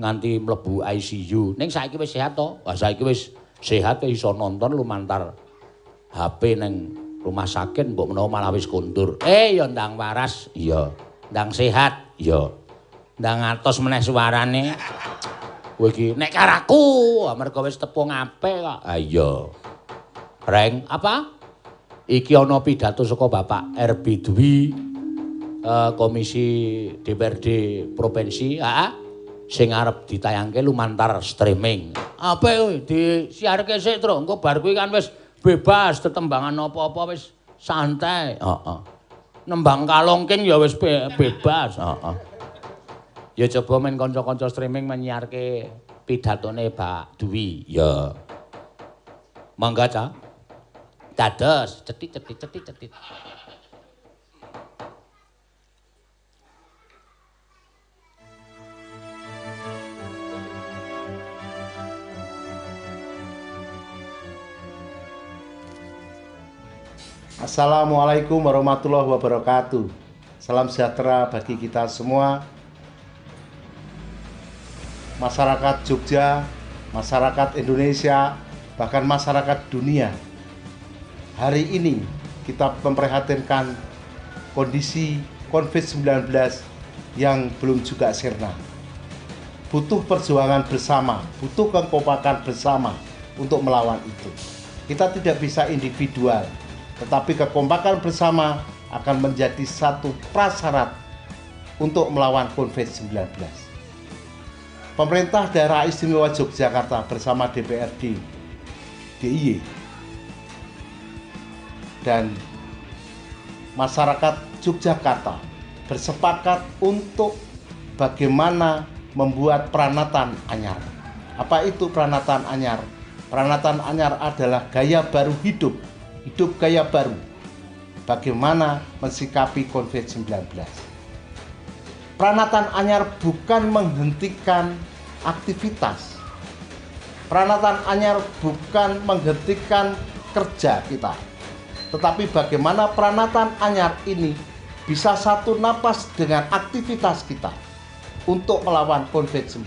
nganti mlebu ICU. Ning saiki wis sehat to? Wah saiki wis sehat iso nonton lumantar HP ning rumah sakit mbok menawa malah wis kondur. Eh ya ndang waras. Iya. Ndang sehat. Iya. Ndang atos meneh suarane. Kowe iki nek karaku amarga wis tepung apik kok. Ah iya. Reng apa? iki ana pidato saka Bapak RB Dwi uh, Komisi DPRD Provinsi heeh sing arep ditayangke lumantar streaming. Apa kowe disiarke sik, Tru? Engko bar kuwi kan wis bebas tetembangan apa-apa wis santai. Heeh. Nembang kalongking ya wis be bebas. Heeh. Ya coba men kanca-kanca streaming menyiarke pidatone Pak Dwi. Ya. Mangga, Cak. dados cetit cetit cetit cetit Assalamualaikum warahmatullahi wabarakatuh. Salam sejahtera bagi kita semua. Masyarakat Jogja, masyarakat Indonesia, bahkan masyarakat dunia hari ini kita memprihatinkan kondisi COVID-19 yang belum juga sirna. Butuh perjuangan bersama, butuh kekompakan bersama untuk melawan itu. Kita tidak bisa individual, tetapi kekompakan bersama akan menjadi satu prasyarat untuk melawan COVID-19. Pemerintah Daerah Istimewa Yogyakarta bersama DPRD DIY dan masyarakat Yogyakarta bersepakat untuk bagaimana membuat peranatan anyar. Apa itu peranatan anyar? Peranatan anyar adalah gaya baru hidup, hidup gaya baru. Bagaimana mensikapi COVID-19. Peranatan anyar bukan menghentikan aktivitas. Peranatan anyar bukan menghentikan kerja kita, tetapi bagaimana peranatan anyar ini bisa satu napas dengan aktivitas kita untuk melawan COVID-19.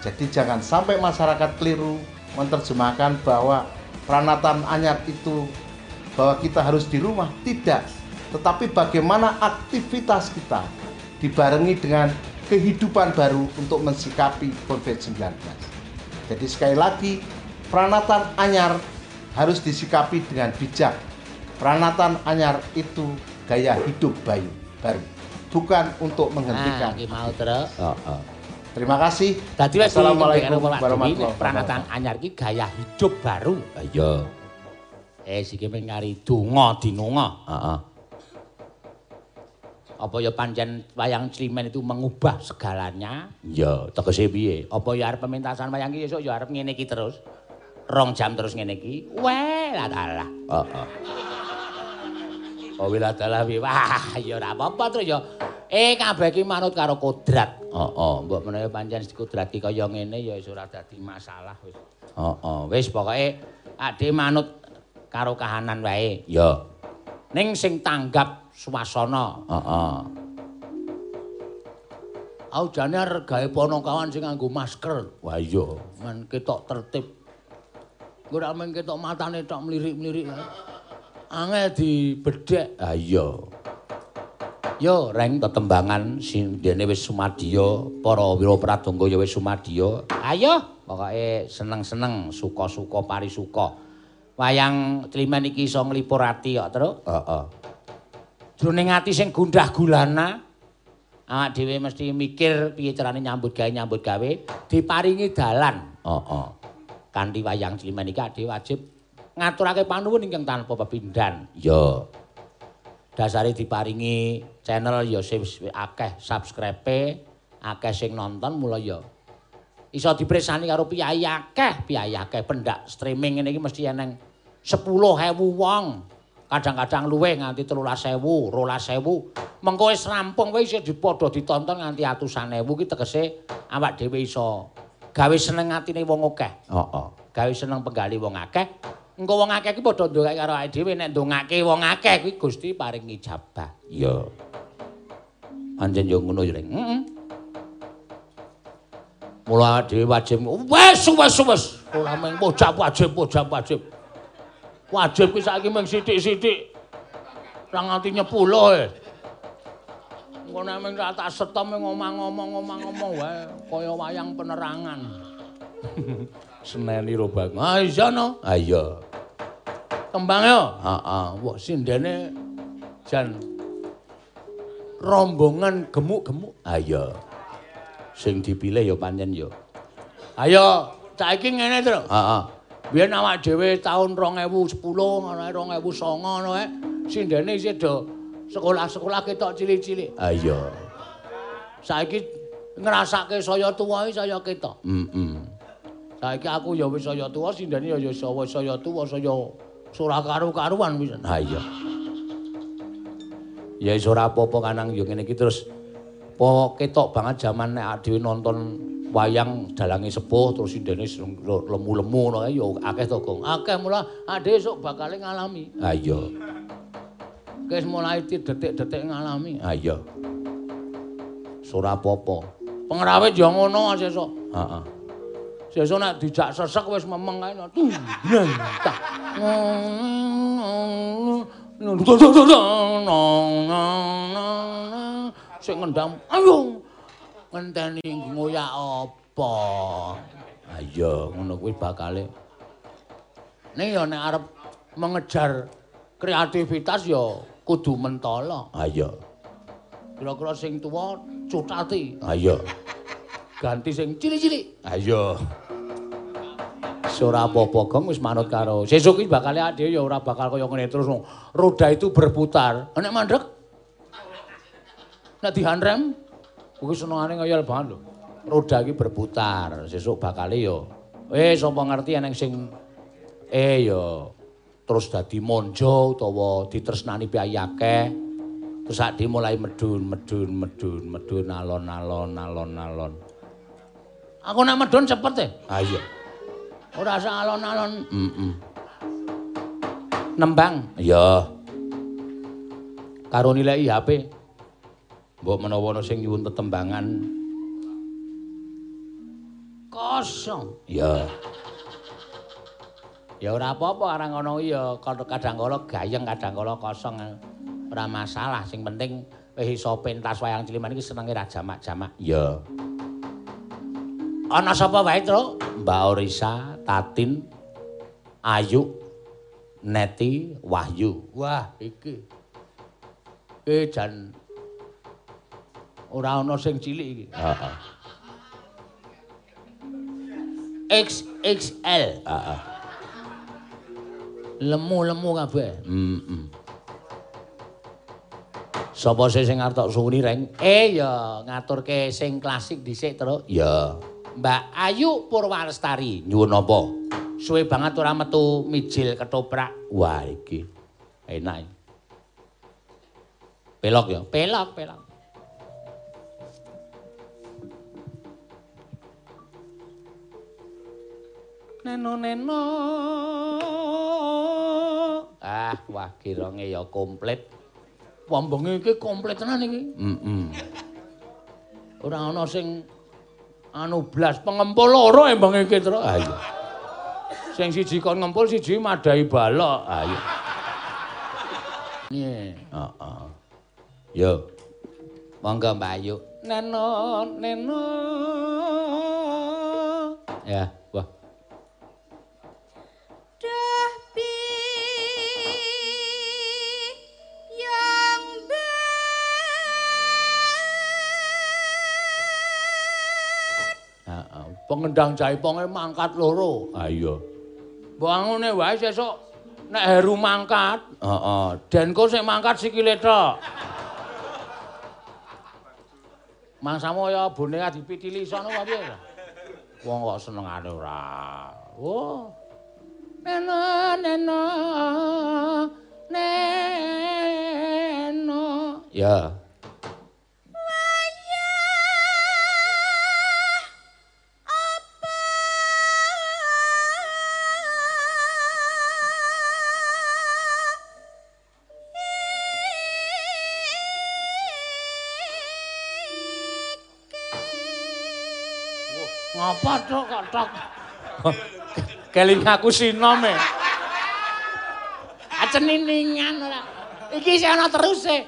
Jadi jangan sampai masyarakat keliru menerjemahkan bahwa peranatan anyar itu bahwa kita harus di rumah. Tidak. Tetapi bagaimana aktivitas kita dibarengi dengan kehidupan baru untuk mensikapi COVID-19. Jadi sekali lagi, peranatan anyar harus disikapi dengan bijak. Peranatan anyar itu gaya hidup bayu baru, bukan untuk menghentikan. Nah, mau terus. Oh, oh. Terima kasih. Tadi Assalamualaikum warahmatullahi wabarakatuh. Peranatan anyar iki gaya hidup baru. Iya. Eh siki ngari donga dinonga. Heeh. Apa ya pancen wayang Slimen itu mengubah segalanya? Ya, tegese piye? Apa ya arep pementasan wayang iki esuk ya arep ngene iki terus? rong jam terus ngene iki. Weh, la dalah. Heeh. Oh, wila dalah Wah, ya ora apa-apa terus ya. Eh, kabeh iki manut karo kodrat. Heeh, mbok menawa pancen kodrat iki kaya ngene ya wis ora dadi masalah wis. Heeh, wis pokoke ade manut karo kahanan wae. Ya. Ning sing tanggap swasana. Heeh. Aujane arep gawe ponokawan sing nganggo masker. Wah iya, men ketok tertib. Ora mung ketok matane tok mlirik-mlirik. Angel dibedhek. Ah iya. Yo reng tetembangan sing dene wis sumadya, para wira pradonga ya wis sumadya. Ayo, pokoke seneng-seneng, suka-suka parisuka. Wayang Climen iki iso nglipur ati kok, Truk. Heeh. Jroning ati sing gundah gulana, awak dhewe mesti mikir piye carane nyambut gawe nyambut gawe diparingi dalan. Heeh. Kanthi wayang Climen iki dhewe wajib ngaturake panuwun ingkang tanpa pepindhan. Ya. Dasare diparingi channel ya akeh subscribe, akeh sing nonton mula ya iso dipresani karo piyai akeh, piyai akeh pendak streaming ngene iki mesti eneng 10.000 wong. Kadang-kadang luwih nganti 13.000, 12.000. Mengko wis rampung wis dipadha ditonton nganti atusan ewu ki tegese awak dhewe iso gawe seneng atine wong akeh. Heeh. Gawe seneng penggali wong akeh. Engko wong akeh ki padha ndongake karo awake dhewe nek ndongake wong akeh kuwi Gusti paring ijabah. Iya. Anjen yo ngono yo, Ring. Heeh. Mula awake dhewe wajib wis wis wis ora mung pojak wajib pojak wajib. Wajib ki saiki mung sithik-sithik. Ora nganti nyepuluh e. Engko nek mung tak setom ngomong-ngomong ngomong-ngomong wae kaya wayang penerangan. <laughs> Seneni ro bang. Ah iya no. Ah iya. Kembang yo. Heeh. Wah sindene jan rombongan gemuk-gemuk. Iya. Sing dipilih ya pancen ya. Ayo, saiki ngene, Tru. Heeh. Biyen awak dhewe taun 2010 ngono ae 2009 ngono ae sindene isih do sekolah-sekolah ketok cilik-cilik. Iya. Saiki ngrasake saya tuwa iki saya ketok. Heeh. Saiki aku ya wis saya tuwa, sindene ya ya wis saya tuwa, saya ora karu-karuan wis. Ha iya. Ya wis ora apa-apa kanang ya ngene iki terus po ketok banget jaman nek dhewe nonton wayang dalange sepuh terus sindene lemu-lemu ngono ya akeh to, Gong. Akeh mula ade esuk bakal ngalami. Ha iya. Wis mulai detik-detik ngalami. Ha iya. Ora apa-apa. Pengrawit ya ngono sesuk. Heeh. Sesuk nek dijak sesek wis memeng ae. Tah. Sing ngendam, ayo ngenteni ngoyak apa? Ayo ngono kuwi bakale. Ning ya nek arep mengejar kreativitas ya kudu mentala. Ayo. Kira-kira sing tuwa cutati. Ayo. Ganti sing cilik-cilik. Ayo. Ora apa-apa, Gong, wis manut karo. Sesuk iki bakal ade ya ora bakal kaya ngene terus. Roda itu berputar. Nek mandek nek dihanrem kuwi senengane ngayal banget lho. Roda iki berputar. Sesuk bakal ya eh sapa ngerti eneng sing eh ya terus dadi monjo utawa ditresnani piyai akeh. Terus sak mulai medun, medun, medun, medun alon-alon, alon-alon. Aku nek medun cepet e. Ha iya. Ora usah alon-alon. Heeh. Nembang. Iya. Karo nilai HP. Mbok menawa ana sing nyuwun tetembangan kosong. Iya. Ya ora apa-apa arang ngono ya kadang kala gayeng kadang kala kosong. Ora masalah, sing penting wis iso pentas wayang ciliman iki senenge ra jamak-jamak. Iya. Ana sapa wae, Tru? Mbak Orisa, Tatin, Ayu, Neti, Wahyu. Wah, iki. Iki jan ora ana sing cilik iki. Heeh. XXL. Heeh. Lemu-lemu kabeh. Heeh. Sapa sing arep tok suwuni, Reng? Eh ya ngaturke sing klasik dhisik, Tru. Ya. Mbak Ayu Purwalestari nyuwun apa? Suwe banget ora metu mijil ketoprak. Wah iki enak. Pelok ya, pelok, pelok. Neno neno. Ah, wah kironge ya komplit. Wambenge iki komplit tenan iki. Heeh. Ora ana sing anu blas pengempul loro embang iki, Tru. Ha iya. Sing siji kon ngempul, siji madai balok. Ha iya. Nih, heeh. Yo. Monggo Mbak Ayu. Neno, neno. Ya, wah. Pengendang jaiponge mangkat loro. Ha iya. Mbok ngene wae sesuk nek Heru mangkat, heeh, Denko sing mangkat sikile tok. Mangsamu ya bone dipitili sono piye? Wong kok senengane ora. Oh. Neno neno neno. Ya. Ngapa tok kok tok? <laughs> Keling aku sinom e. Aceniningan ora. Iki sing ana teruse.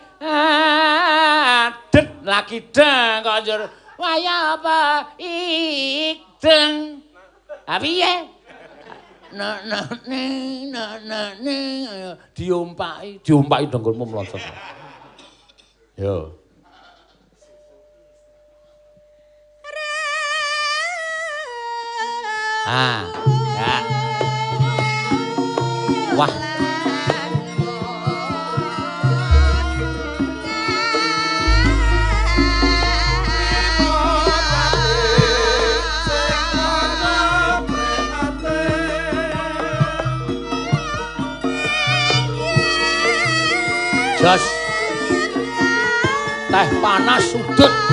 Det lagi deng kok njur. Waya apa ikdeng. Ha piye? Na na ne na na ne diompaki, diompaki dengkulmu mlosot. Yo. Ah, ya. Wah. Jos. Teh panas sudut.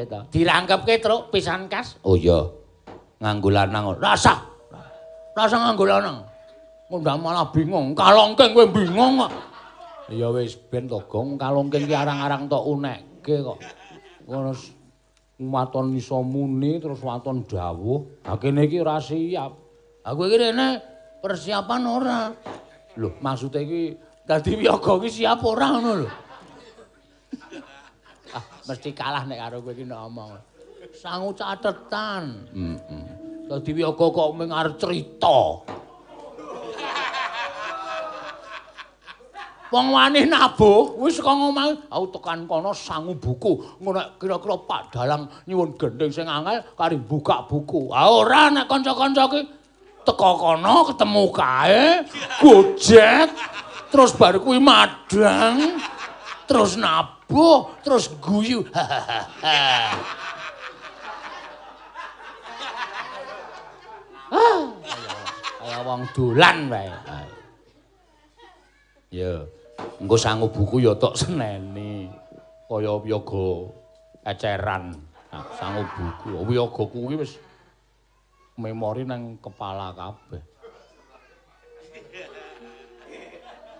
Kepiye to? Dirangkepke truk pisan kas? Oh iya. Nganggo lanang. Rasa rasa nganggo lanang. Ngundang malah bingung. Kalongkeng kowe bingung kok. Ya wis ben to gong. Kalongkeng ki arang-arang tok unekke kok. Ngono waton iso muni terus waton dawuh. Ha kene iki ora siap. Ha kowe iki rene persiapan ora. Lho, maksud iki dadi wiyaga iki siap ora ngono lho. Ah, mesti kalah nek karo kowe iki nek omong. Sangu catetan. Heeh. Mm -mm. Dadi wiyaga kok mung arep crita. wong wani nabuh wis kok ngomong aku tekan kono sangu buku ngono kira-kira Pak Dalang nyuwun gendeng sing angel kari buka buku ah ora nek kanca-kanca ki teko kono ketemu kae gojek terus bar kuwi madang terus nabuh terus guyu ah kaya wong dolan wae Ya. engko sangu buku ya tok seneni kaya wiyaga eceran nah, sangu buku wiyaga kuwi wis memori nang kepala kabeh.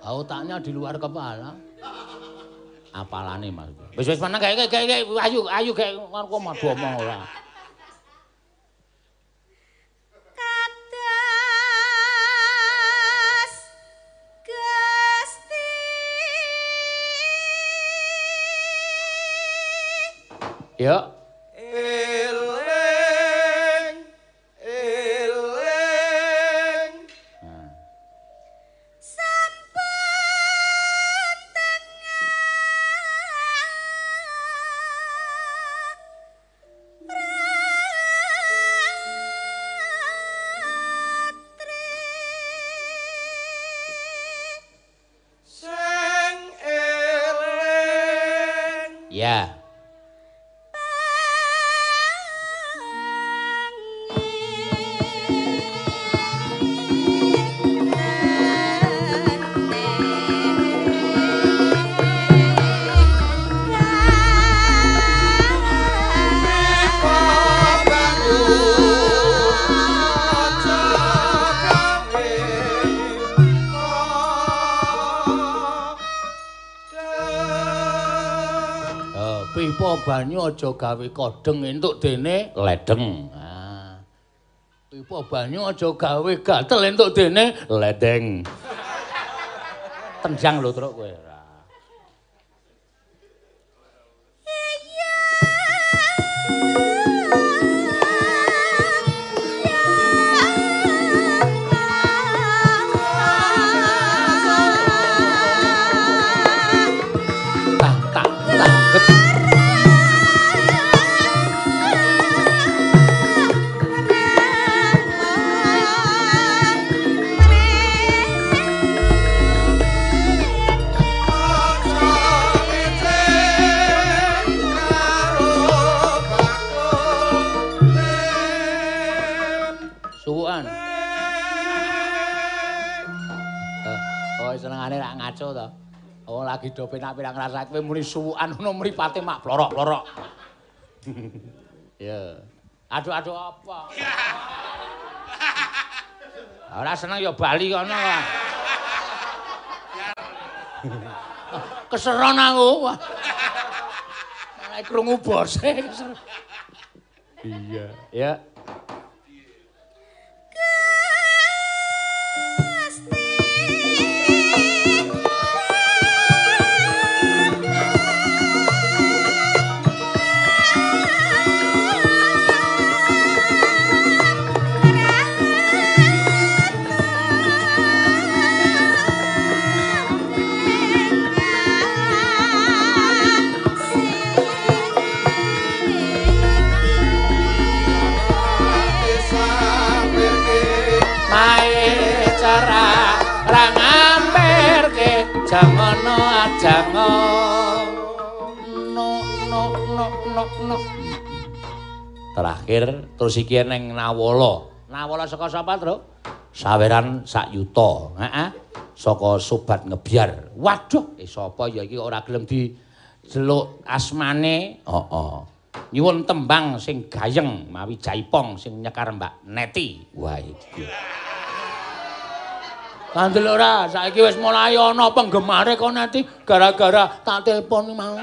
Otaknya di luar kepala. Apalane Mas. Wis wis meneng gawe gawe ayu ayu gawe kok madu omong ora. Ya. Aja gawe kodeng entuk dene ledeng. Ah. Pipa banyu aja gawe gatel entuk dene ledeng. Tenjang lho truk kowe. Lagi do penak-penak ngrasake kowe muni suwukan ngono mripate mak plorok-plorok. Ya. Aduh-aduh apa? <laughs> Ora seneng ya bali kono. Keseron aku. Malah krungu bose. Iya, ya. No no no no no terakhir terus iki neng nawala. Nawala saka sapa tru? Saweran sak yuta. Heeh. Saka sobat ngebyar. Waduh eh sapa ya iki ora gelem di jeluk asmane? Heeh. Oh, oh. nyuwun tembang sing gayeng mawi jaipong sing nyekar Mbak Neti. Wah iki Kandel ora, saiki wis mulai ana penggemare kok nanti gara-gara tak telepon mau.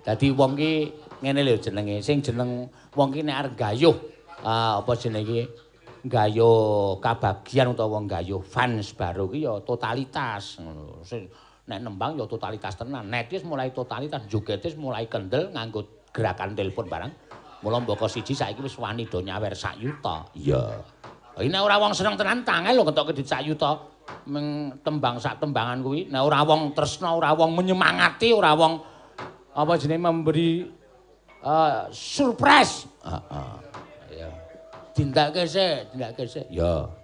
Dadi wong ki ngene lho jenenge, sing jeneng wong ki nek arep gayuh, uh, apa jenenge? Gayuh kabagian utawa gayuh fans baru ki ya totalitas ngono. Nek nembang ya totalitas tenan. Nek wis mulai totalitas, jogetis mulai kendel nganggo gerakan telepon barang. Mula mboko siji saiki wis wani do nyawer sak yuta. Iya. Nek ora wong seneng tenan tangel lho ngetokke dit sak yuta. Meng tembang sak tembangan kuwi. Nek ora wong tresna, ora wong menyemangati, ora wong apa jenenge memberi uh, surprise. Heeh. Uh, uh. Iya. Tindakke sik, tindakke sik. Iya. Ya.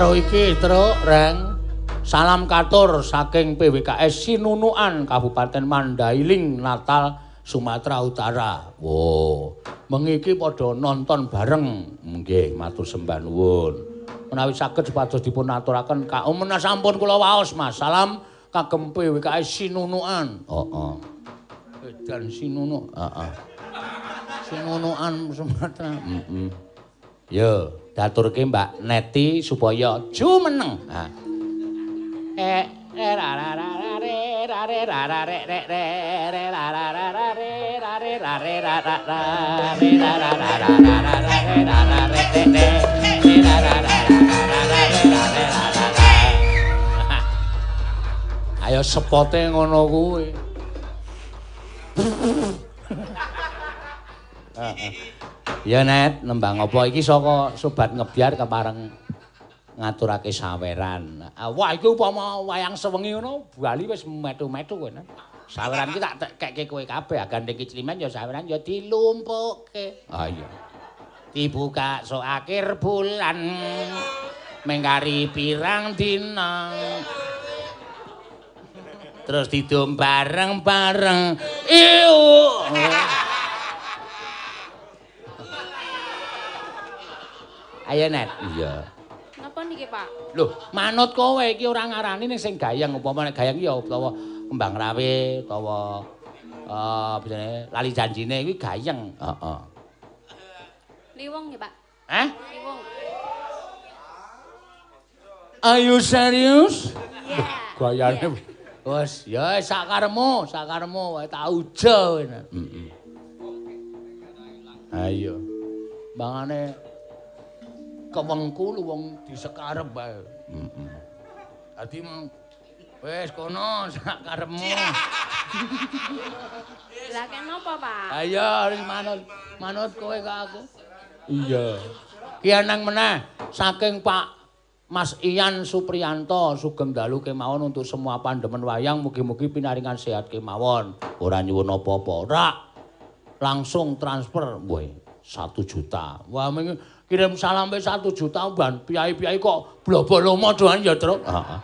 Karo iki truk reng salam katur saking PWKS Sinunuan Kabupaten Mandailing Natal Sumatera Utara. Wo, mengiki padha nonton bareng. Nggih, matur sembah nuwun. Menawi saged supados dipun aturaken kaum sampun kula waos Mas. Salam kagem PWKS Sinunuan. Heeh. Oh, oh. Edan Sinunu. Heeh. Sinunuan Sumatera. Heeh. Mm -mm. Yo, daturke Mbak Neti supaya jumeneng. Ha. Eh Ayo sepote ngono kuwi. Ya net, nembang apa iki saka sobat ngebyar kepareng ngaturake saweran. Ah, wah, iki upama wayang sewengi ngono, bali wis metu-metu kowe. Saweran iki tak kekke kowe kabeh, gandeng kiclimen ya saweran ya dilumpukke. Ah iya. Dibuka so akhir bulan mengkari pirang dina. Terus didom bareng-bareng. Iyo. Ayo net. Iya. Napa niki, Pak? Loh, manut kowe iki ora ngarani ning sing gayang upama nek gayang ya utawa kembang rawe utawa eh uh, lali janjine kuwi gayang. Heeh. Liwong ya, Pak. Hah? Liwong. Ayo serius? Iya. Gayane wis ya sakaremu, sakaremu wae tak uja kowe. Heeh. Ayo. Bangane kewengku lu wong disekarep bae. Heeh. Dadi wis kono <laughs> sak karepmu. <laughs> Lah kenapa, Pak? Ayo manut manut kowe ke aku. Iya. Ki anang meneh saking Pak Mas Ian Supriyanto sugeng dalu kemawon untuk semua pandemen wayang mugi-mugi pinaringan sehat kemawon. Ora nyuwun apa-apa, ora. Langsung transfer, woi, satu juta. Wah, kirim salam pe 1 juta ban piyai-piyai kok blobolomo doan ya truk heeh.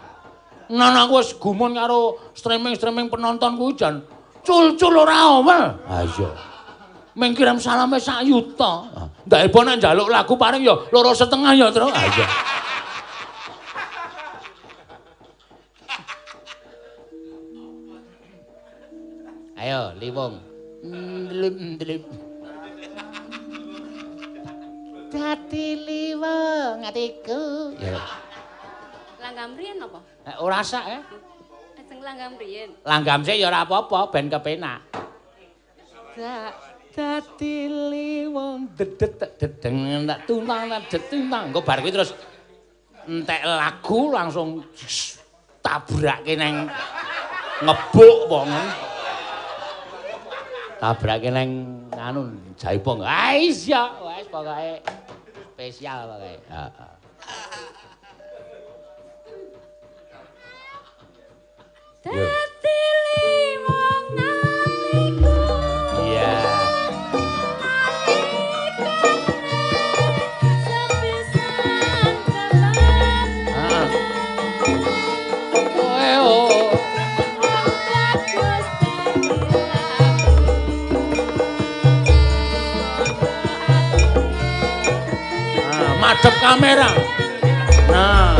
Nah aku wis gumun karo streaming-streaming penonton kuwi jan. Cul-cul ora omel ha iya. Ming kirim salam pe 1 juta ndak ebo nek njaluk lagu paring ya loro setengah ya truk ha iya. Ayo, liwung. Ndlip ndlip. Dadi liweng atiku. Ya. Langgam riyen apa? Eh, ora sak eh. Sing langgam riyen. Langgam sik ya ora apa-apa ben kepenak. Dadi liweng dedet dedeng tak tuntang tak detuntang. Engko bar kuwi terus entek lagu langsung tabrake neng ngebuk wongen. Tabrake neng anu jaipong. Ah iya, wis pokoke spesial pokoke. Heeh. Dadi Nah, madhep kamera. Nah.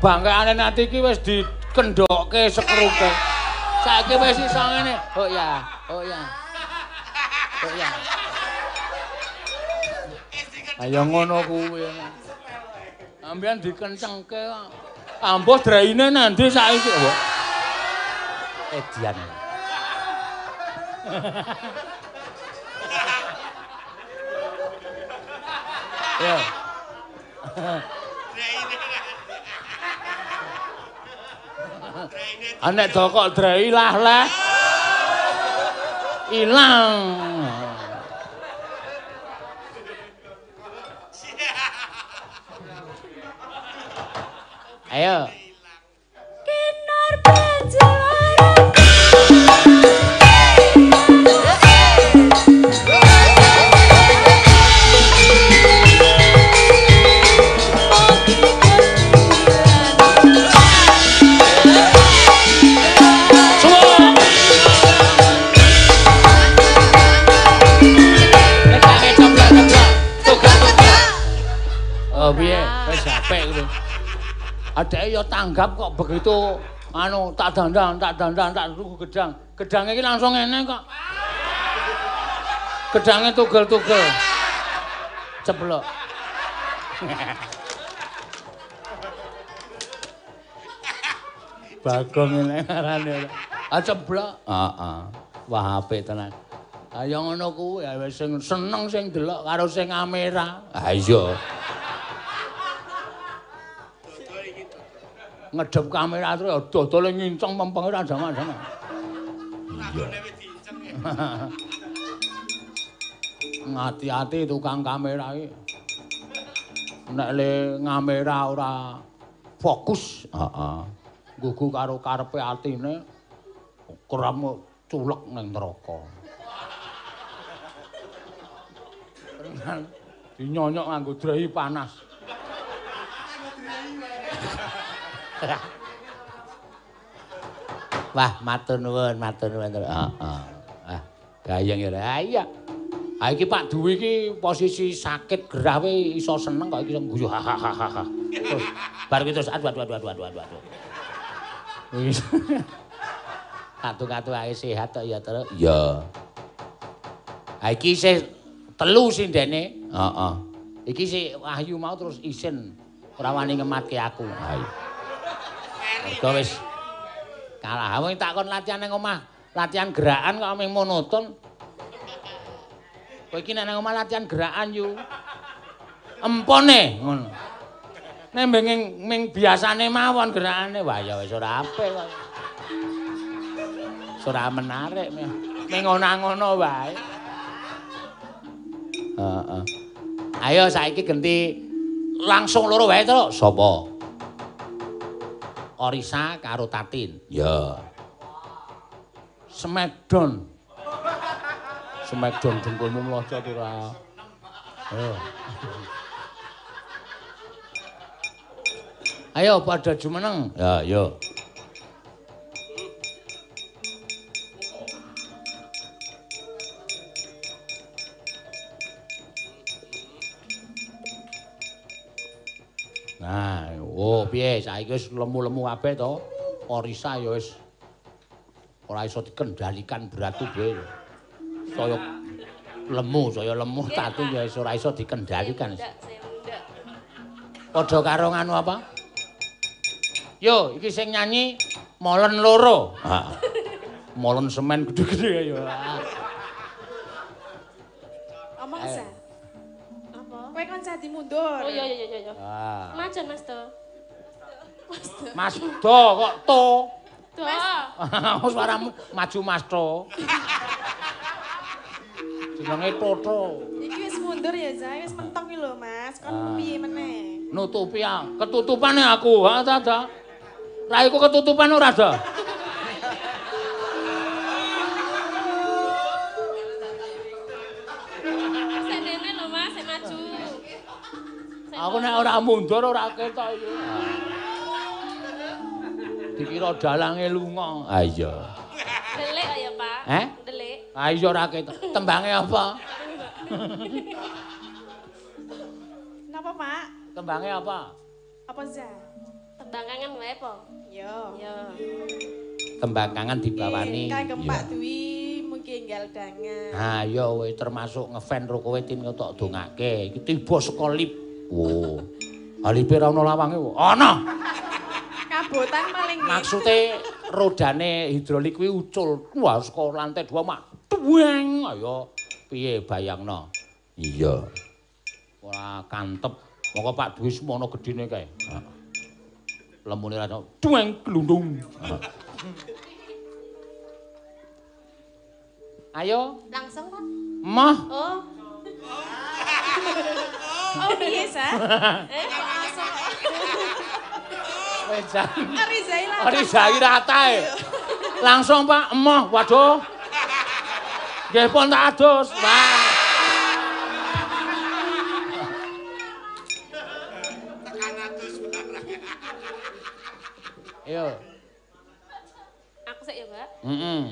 Bangkeane nanti iki wis dikendokke sekrupe. Saiki wis iso ngene. Oh ya, oh ya. Oh ya. Ayo ngono kuwi. Ambian dikencengke kok. Ambuh draine nanti saiki. Wah. Edian. <laughs> Ya. <laughs> Anek dokok drai lah lah. Ilang. Ayo. Adeke ya tanggap kok begitu anu tak dandang, tak dandang, tak tuku gedang. Gedang iki langsung ngene kok. Gedange tugel-tugel. Ceplok. Bagong ngene ngarane. Ah ceplok. Heeh. Wah apik tenan. Ayo ngono kuwi ya wis sing seneng sing delok karo sing kamera. Ah iya. Ngedep kamera terus ya dodole nginceng mempeng ora jangan-jangan. Iya. <laughs> Ngati-ati tukang kamera iki. Nek le ngamera ora fokus, heeh. Gugu karo karepe atine kram culek ning neraka. <laughs> Dinyonyok nganggo drahi panas. <laughs> Wah, matur nuwun, matur nuwun. Heeh. Ah, gayeng ya. Ah iya. Ah iki Pak Duwi iki posisi sakit gerah iso seneng kok iki iso guyu. Terus bar iki terus aduh aduh aduh aduh aduh aduh. Wis. <laughs> Katu-katu ae sehat tok ya terus. Iya. Ah iki isih telu sindene. Heeh. Iki si Wahyu mau terus isin ora wani ngematke aku. Ha iya. Mergo wis kalah. Wong takon latihan ning omah, latihan gerakan kok mung monoton. Kowe iki nek nang omah latihan gerakan yu. Empone ngono. Nek ming ming biasane mawon gerakane, wah ya wis ora apik kok. Ora menarik ming ngono-ngono wae. Heeh. Ayo saiki genti langsung loro wae to. Sapa? Orisa karo Tatin. Ya. Smackdown. Smackdown dengkulmu mlojot ora. Ayo. Ayo pada jumeneng. Ya, yo. Nah, oh piye saiki wis lemu-lemu kabeh to. Orisa ya wis ora iso dikendalikan berat tubuhe. Saya lemu, saya lemu tatu ya wis ora iso dikendalikan. Padha karo nganu apa? Yo, iki sing nyanyi Molen loro. Ha. Molen semen gede-gede ya. Omong? Kowe kon jadi mundur. Oh iya iya iya iya. Ah. Macan Mas To. Mas Do kok to. Tuh. <laughs> Suaramu maju Mas To. Jenenge Toto. Iki wis mundur ya, Zai. Wis mentok iki lho, Mas. Ah. Kon piye meneh? Nutupi ah. Ketutupane aku. Ha ta ta. Raiku ketutupan ora ada. Aku nek ora mundur ora ketok iki. Dikira dalange lunga. Ah iya. Delik ya, Pak. Eh? Delik. Ah iya ora ketok. Tembange apa? Napa, Pak? Tembange apa? Apa, Za? tembang kangen wae po. Yo. Yo. Tembang kangen dibawani. Iya. Pak Dwi mugi enggal dangan. Ha ya kowe termasuk ngefan ro kowe tin tok dongake. Iki tiba lip. Wo. Alipe ra ono lawange. wo. Ana. Kabotan maling nggih. Maksude rodane hidrolik kuwi ucul. Wah saka lantai 2 mak tuweng. Ayo piye bayangno? Iya. Ora kantep. Moko Pak Dwi semono gedine kae. Lemune ra tuweng glundung. Ayo, Langsung Pak. Mah. Oh. <laughs> Oh piye sa? <laughs> Eh kok langsung. Wejan. Ari Zaila. Ari Zairatae. Langsung Pak, emoh, waduh. Nggih pun tak adus. Wah. Ayo. Aku sik ya, Mbak. Heeh.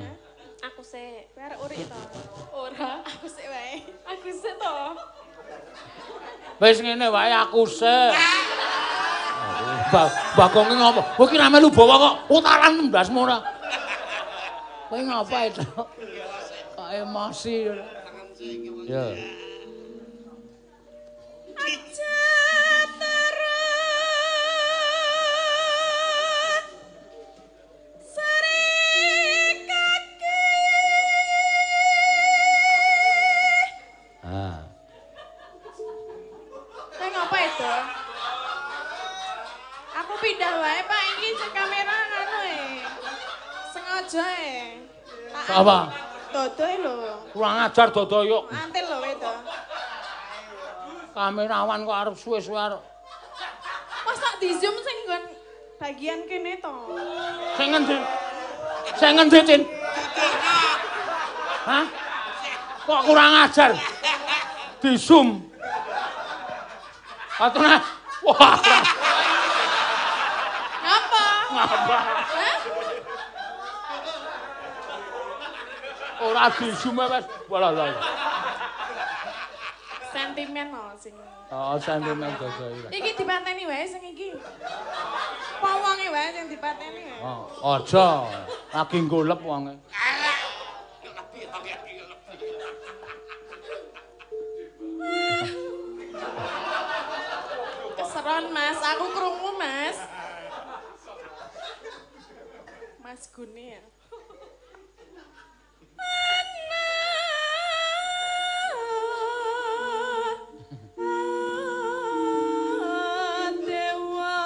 Aku sik. Kowe arek urip to. Ora. Aku sik wae. Aku sik to. Wis ngene wae aku sik. Ba bagonge ngopo? Kowe ki ra melu bawa kok utaran ndasmu ora. Kowe ngapa itu? Kok emosi. Ya. Aja Sengaja e. Apa? Dodoe lho. Kurang ajar dodoyo. Antil lho itu. Kamerawan kok arep suwe-suwe arep. Mas tak di zoom sing nggon bagian kene to. Sing ngendi? Sing ngendi, Tin? Hah? Kok kurang ajar? Di zoom. Atune. Wah, Ngapa? ngapa? Ora di zoom wis. Walah, lah. Sentimen lho sing. Oh, sentimen dodoyo. Iki dipateni wae sing iki. Pawonge wae sing dipateni. wae. Oh, aja. Lagi golep wonge. Keseron Mas, aku krungu Mas. Mas Guni ya. Dewa.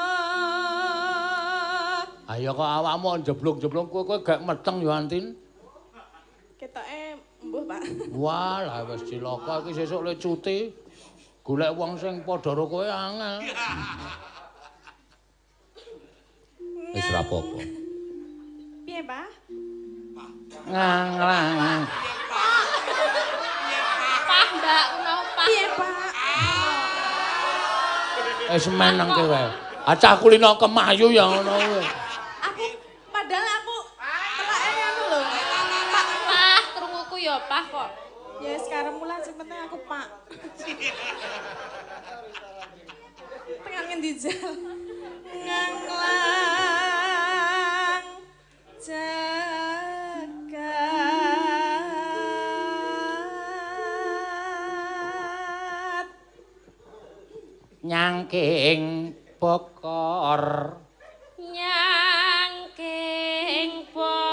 Ayo kok awakmu jeblok-jeblok kowe kowe gak meteng yo Antin. Ketoke mbuh, Pak. Wah, lah wis cilaka iki sesuk le cuti. Golek wong sing padha karo kowe angel. Wis ora apa-apa. Piye, Pak? Nganglang. Pah, Mbak, kenapa? Piye, Pak? Wis meneng kowe. Acah kulino kemayu ya ngono kuwi. Aku padahal aku telake anu lho. Pak, Pah, krunguku ya pah kok. ya sekarang mulai penting aku Pak. Pengen ngendi jal. Nganglang Nyangking bokor. Nyangking bokor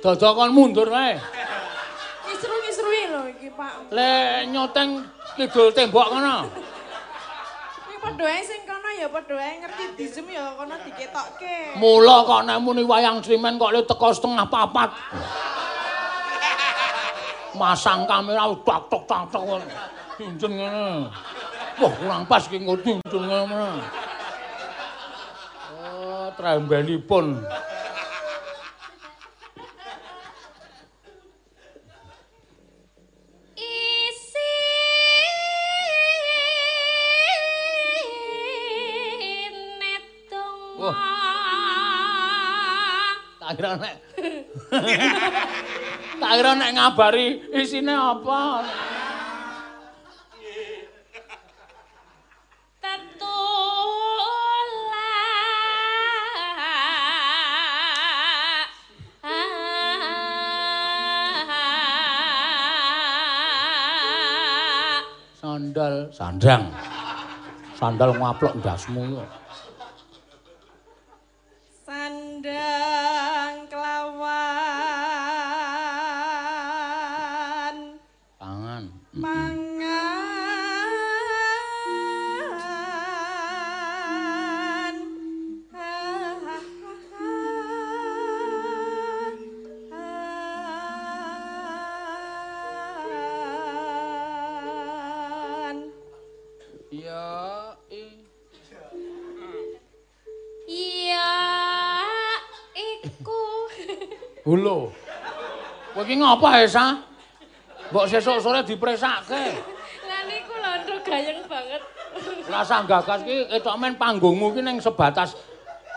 Dadak kon mundur wae. Ngisru-ngisrui lho iki Pak. Le nyoteng kidul tembok kono. Ini padha ae sing kono ya padha ae ngerti di ya kono diketokke. Mula kok nek muni wayang srimen kok le teko setengah papat. Masang kamera dak tok tok tok. Diunjun ngene. Wah, kurang pas ki nggo diunjun ngene. Oh, trembenipun. Kira nek. <laughs> tak kira nek ngabari isine apa. Sandal, sandang. Sandal ngaplok ndasmu. Kowe iki ngapa, Esa? Mbok sesuk sore dipresake. Lah niku lho ndro gayeng banget. Rasa gagas ki ketok men panggungmu ki ning sebatas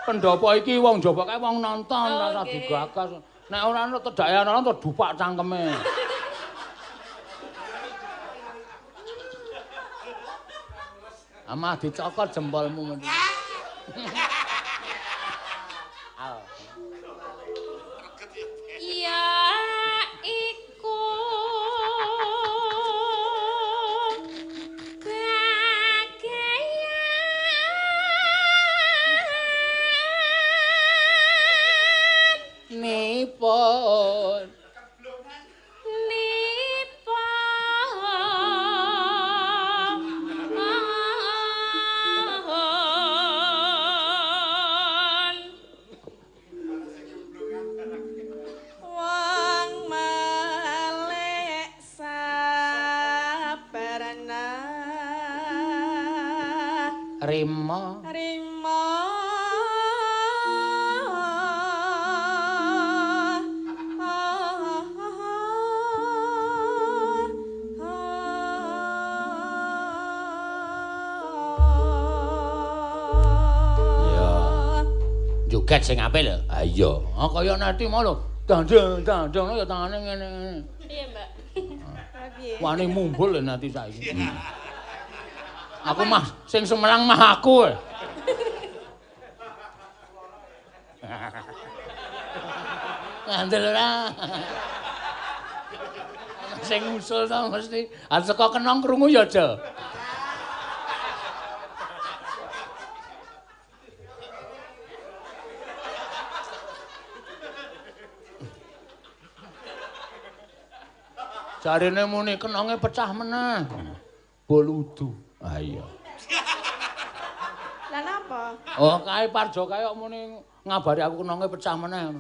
pendopo iki wong njaba kae wong nonton Oh, rasa nggih. digagas. Nek ora ana tedake ana to dupak cangkeme. <laughs> Amah dicokot jempolmu mesti. Joget sing apik lho. Ha iya. Ah kaya nati mau lho. Dandeng, dandeng ya tangane ngene ngene. Iya, Mbak. Piye? <laughs> Wani mumbul lho nati saiki. Aku mah sing Semarang mah aku. <laughs> Ngandel ora. Sing usul to mesti. Arep saka kenong krungu ya aja. Jarine muni kenonge pecah meneh. Boludu. Ah iya. Lah napa? Oh, kae Parjo kae kok muni ngabari aku kenonge pecah meneh.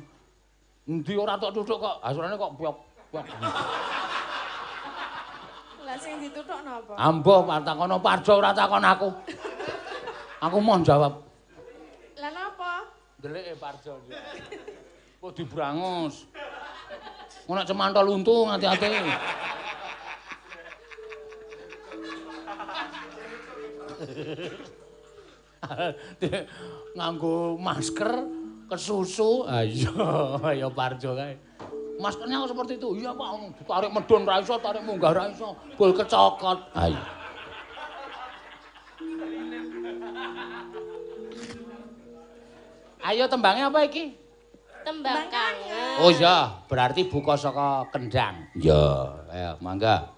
Endi ora tok tutuk kok, asurane kok piok. piok. Lah sing dituthuk napa? Ambo takono Parjo ora takon aku. Aku mau jawab. Lah napa? Deleke Parjo. Kok dibrangus. Nek cemantol untu hati-hati. <laughs> nganggo masker kesusu. Ayo ayo Parjo kae. Maskernya kok seperti itu? Iya Pak. Tarik medun ra iso tarik munggah ra iso. Bol kecokot. Ayo Ayo tembangnya apa iki? Tembang kangen. Oh iya, berarti buka saka kendang. Ya, ayo mangga.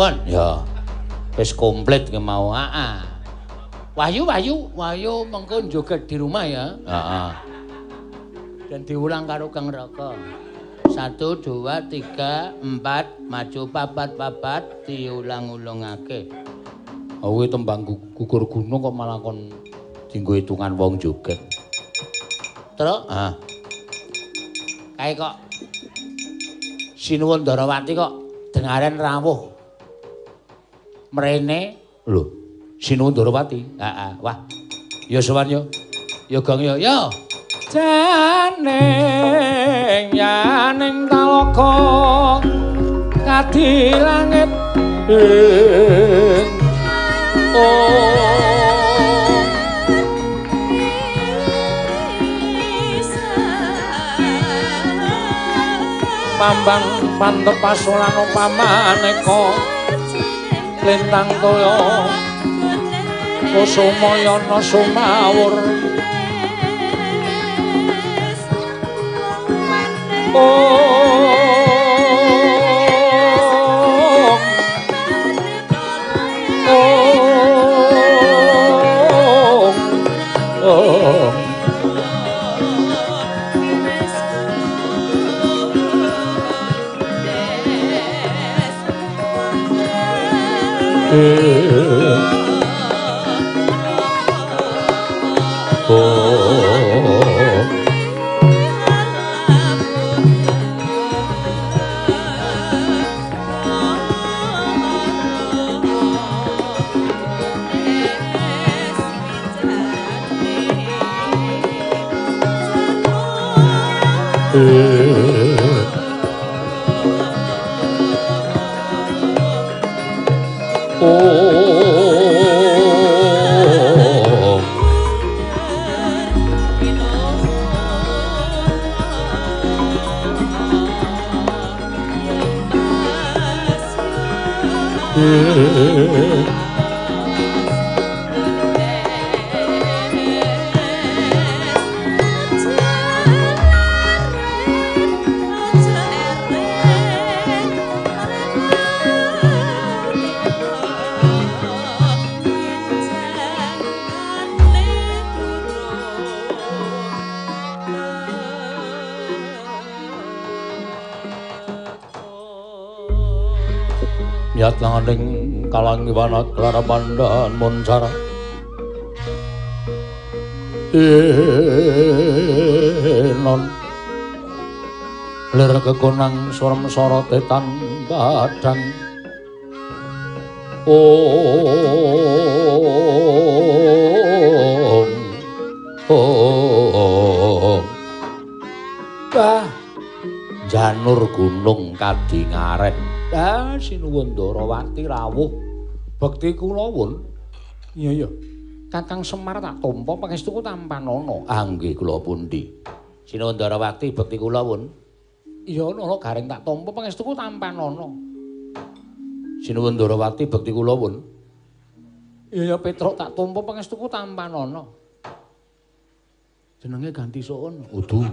Nuwun. Ya. Wis komplit ki mau. Heeh. Wahyu, Wahyu, Wahyu mengko joget di rumah ya. Heeh. Dan diulang karo Kang Raka. Satu, dua, tiga, empat, maju papat papat, diulang-ulungake. Oh, kuwi tembang gu- gugur gunung kok malah kon dienggo hitungan wong joget. Terus, ah. Kae kok Sinuwun Darawati kok dengaren rawuh. Mrene lho, Sinuwun Darawati. Heeh, wah. Ya sowan yo. Ya Gong yo. Yo. Janing yaning talaka kadi langit ing oh Mambang mantep pasulano pamaneka lintang toya kusuma yana sumawur oh oh klarapandan muncara Inon Lir kekonang surem sorotetan badang. Om Om Bah Janur gunung kadingaren Ah sinuwun Darawati rawuh bekti kula wun. Iya iya. Kakang Semar tak tampa pangestuku tampanana Ah nggih kula pundi. Sinuwun Darawati bekti kula wun. Iya nana garing tak tampa pangestuku tampanana Sinuwun Darawati bekti kula wun. Iya ya Petruk tak tampa pangestuku tampanana Jenenge ganti soon. Udu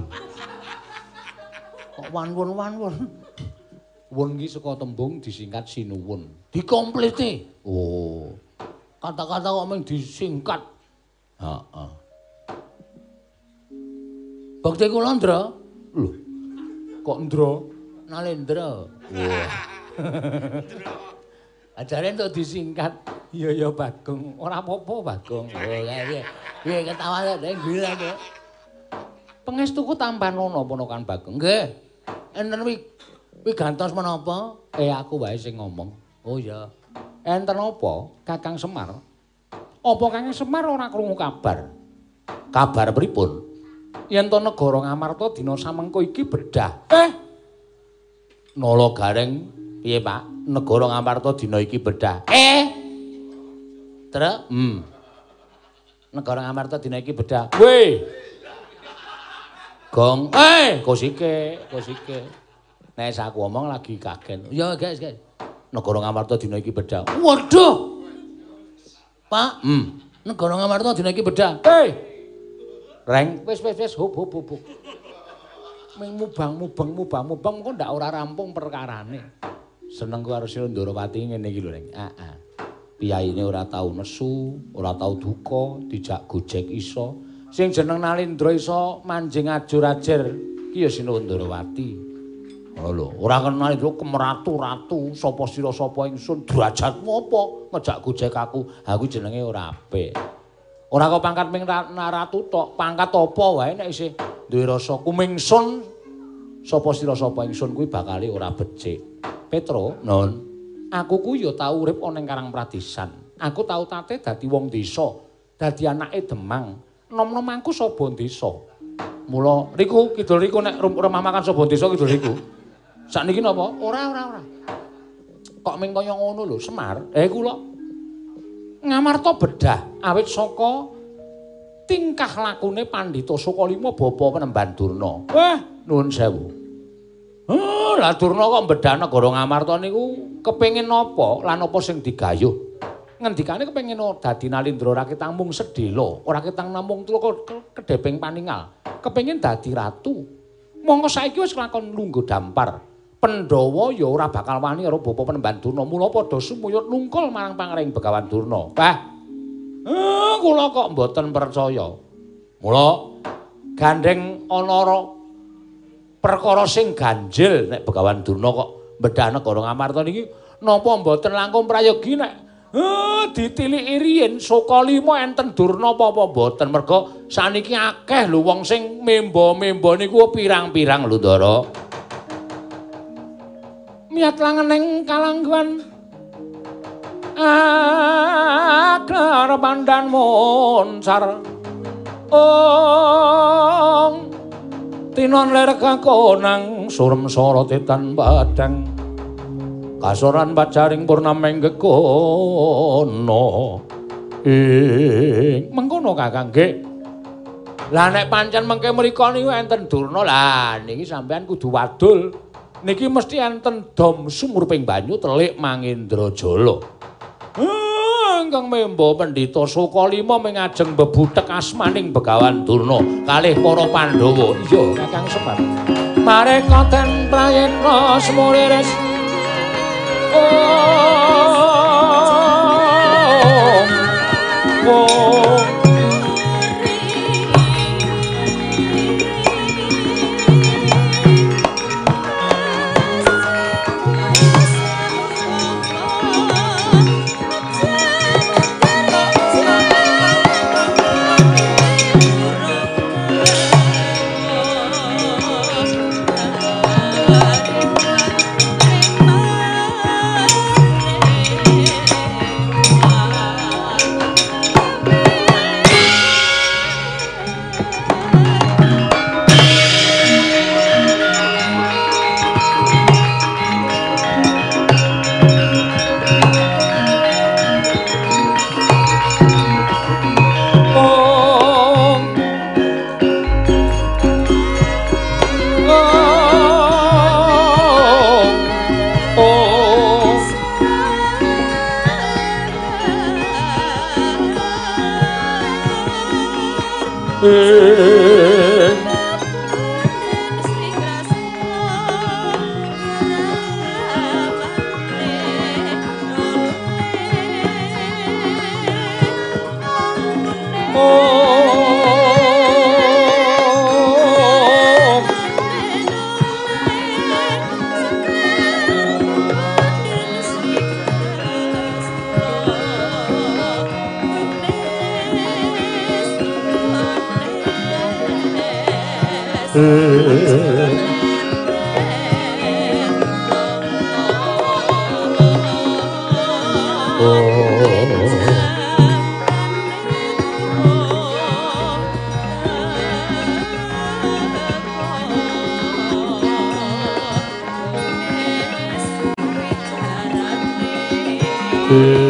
kok wanwun wanwun wun ki saka tembung disingkat sinuwun. Dikomplete oh. Kata-kata kok mung disingkat. Heeh. Bakti kula ndra lho kok ndra? Nalendra. Wah. <laughs> Ajare entuk disingkat. Iya ya bagong. Ora apa-apa bagong. <laughs> Oh iya. Ketawa nek gila kok pengestuku tampanana ponokan bagong. Nggih. Enten wi wi gantos menapa? Eh aku wae sing ngomong. Oh iya. Enten apa Kakang Semar? Apa Kakang Semar ora krungu kabar? Kabar pripun? Yen to negara Ngamarta dina samengko iki bedah. Eh. Nala Gareng piye, Pak? Negara Ngamarta dina iki bedah. Eh. Terus? Hmm. Negara Ngamarta dina iki bedah. Weh. Gong, eh, kosike, kosike. Nek aku omong lagi kaget. Ya, guys, guys. Negara Ngamarta dina iki bedah. Waduh. Pak, hmm. Negara Ngamarta dina iki bedah. Hei. Reng, wis wis wis hop hop hop. Ming mubang mubang mubang mubang kok ndak ora rampung perkarane. seneng ku Sira Ndorowati ngene iki lho, Ning. Heeh. Piyaine ora tau nesu, ora tau duka, dijak gojek iso. Sing jeneng Nalindra iso manjing ajur-ajer ki ya Ndorowati. Oh lho, ora kenal itu kemeratu ratu, sapa sira sapa ingsun, derajatmu apa? Ngejak gojek aku, aku jenenge ora apik. Ora kok pangkat ming ratu tok, pangkat apa wae nek isih duwe rasa kumingsun sapa sira sapa ingsun kuwi bakale ora becik. Petro, non. Aku ku ya tau urip ana Karang Pradisan. Aku tau tate dadi wong desa, dadi anake Demang. Nom-nom aku sapa desa. Mula riku kidul riku nek rumah makan sapa desa kidul riku. Sakniki napa? Ora, ora, ora. Kok ming kaya ngono lho, Semar. Eh kula ngamarta bedah awit saka tingkah lakune Pandhita Sukalima bapa Penemban Durna. Wah, nuwun sewu. Oh, lah Durna kok bedah negara Ngamarta niku kepengin napa lan apa sing digayuh? Ngendikane kepengin dadi Nalindra ora ketang mung sedhela, ora ketang namung kedheping paningal. Kepengin dadi ratu. Monggo saiki wis lakon lungguh dampar. Pandhawa ya ora bakal wani karo bapa Penemban Durna. Mula padha sumuyut nungkul marang pangring Begawan Durna. Wah. Eh, kula kok mboten percaya. Mula gandeng ana perkara sing ganjil nek Begawan Durna kok bedah negara Ngamarta niki napa mboten langkung prayogi nek eh ditiliki riyin Sukalima enten Durna apa-apa mboten mergo saniki akeh lho wong sing memba-memba niku pirang-pirang lho Ndara. Miat langeneng kalangguan. Akar pandan moncar. Ong tinon ler kakonang surem sorotetan badang. Kasoran bacaring purnameng gekono. Ing mengkono kakang nggih lah nek pancen mengke mriku niku enten durna. Lah niki sampean kudu wadul niki mesti enten dom sumurping banyu telik Mangindrajala. Ah, ingkang memba Pandhita Sukalima mengajeng bebutek asmaning Begawan Durna kalih para Pandhawa. Iya, Kakang Semar. Mareka ten prayena semuriris. Oh. Oh. Mm-hmm.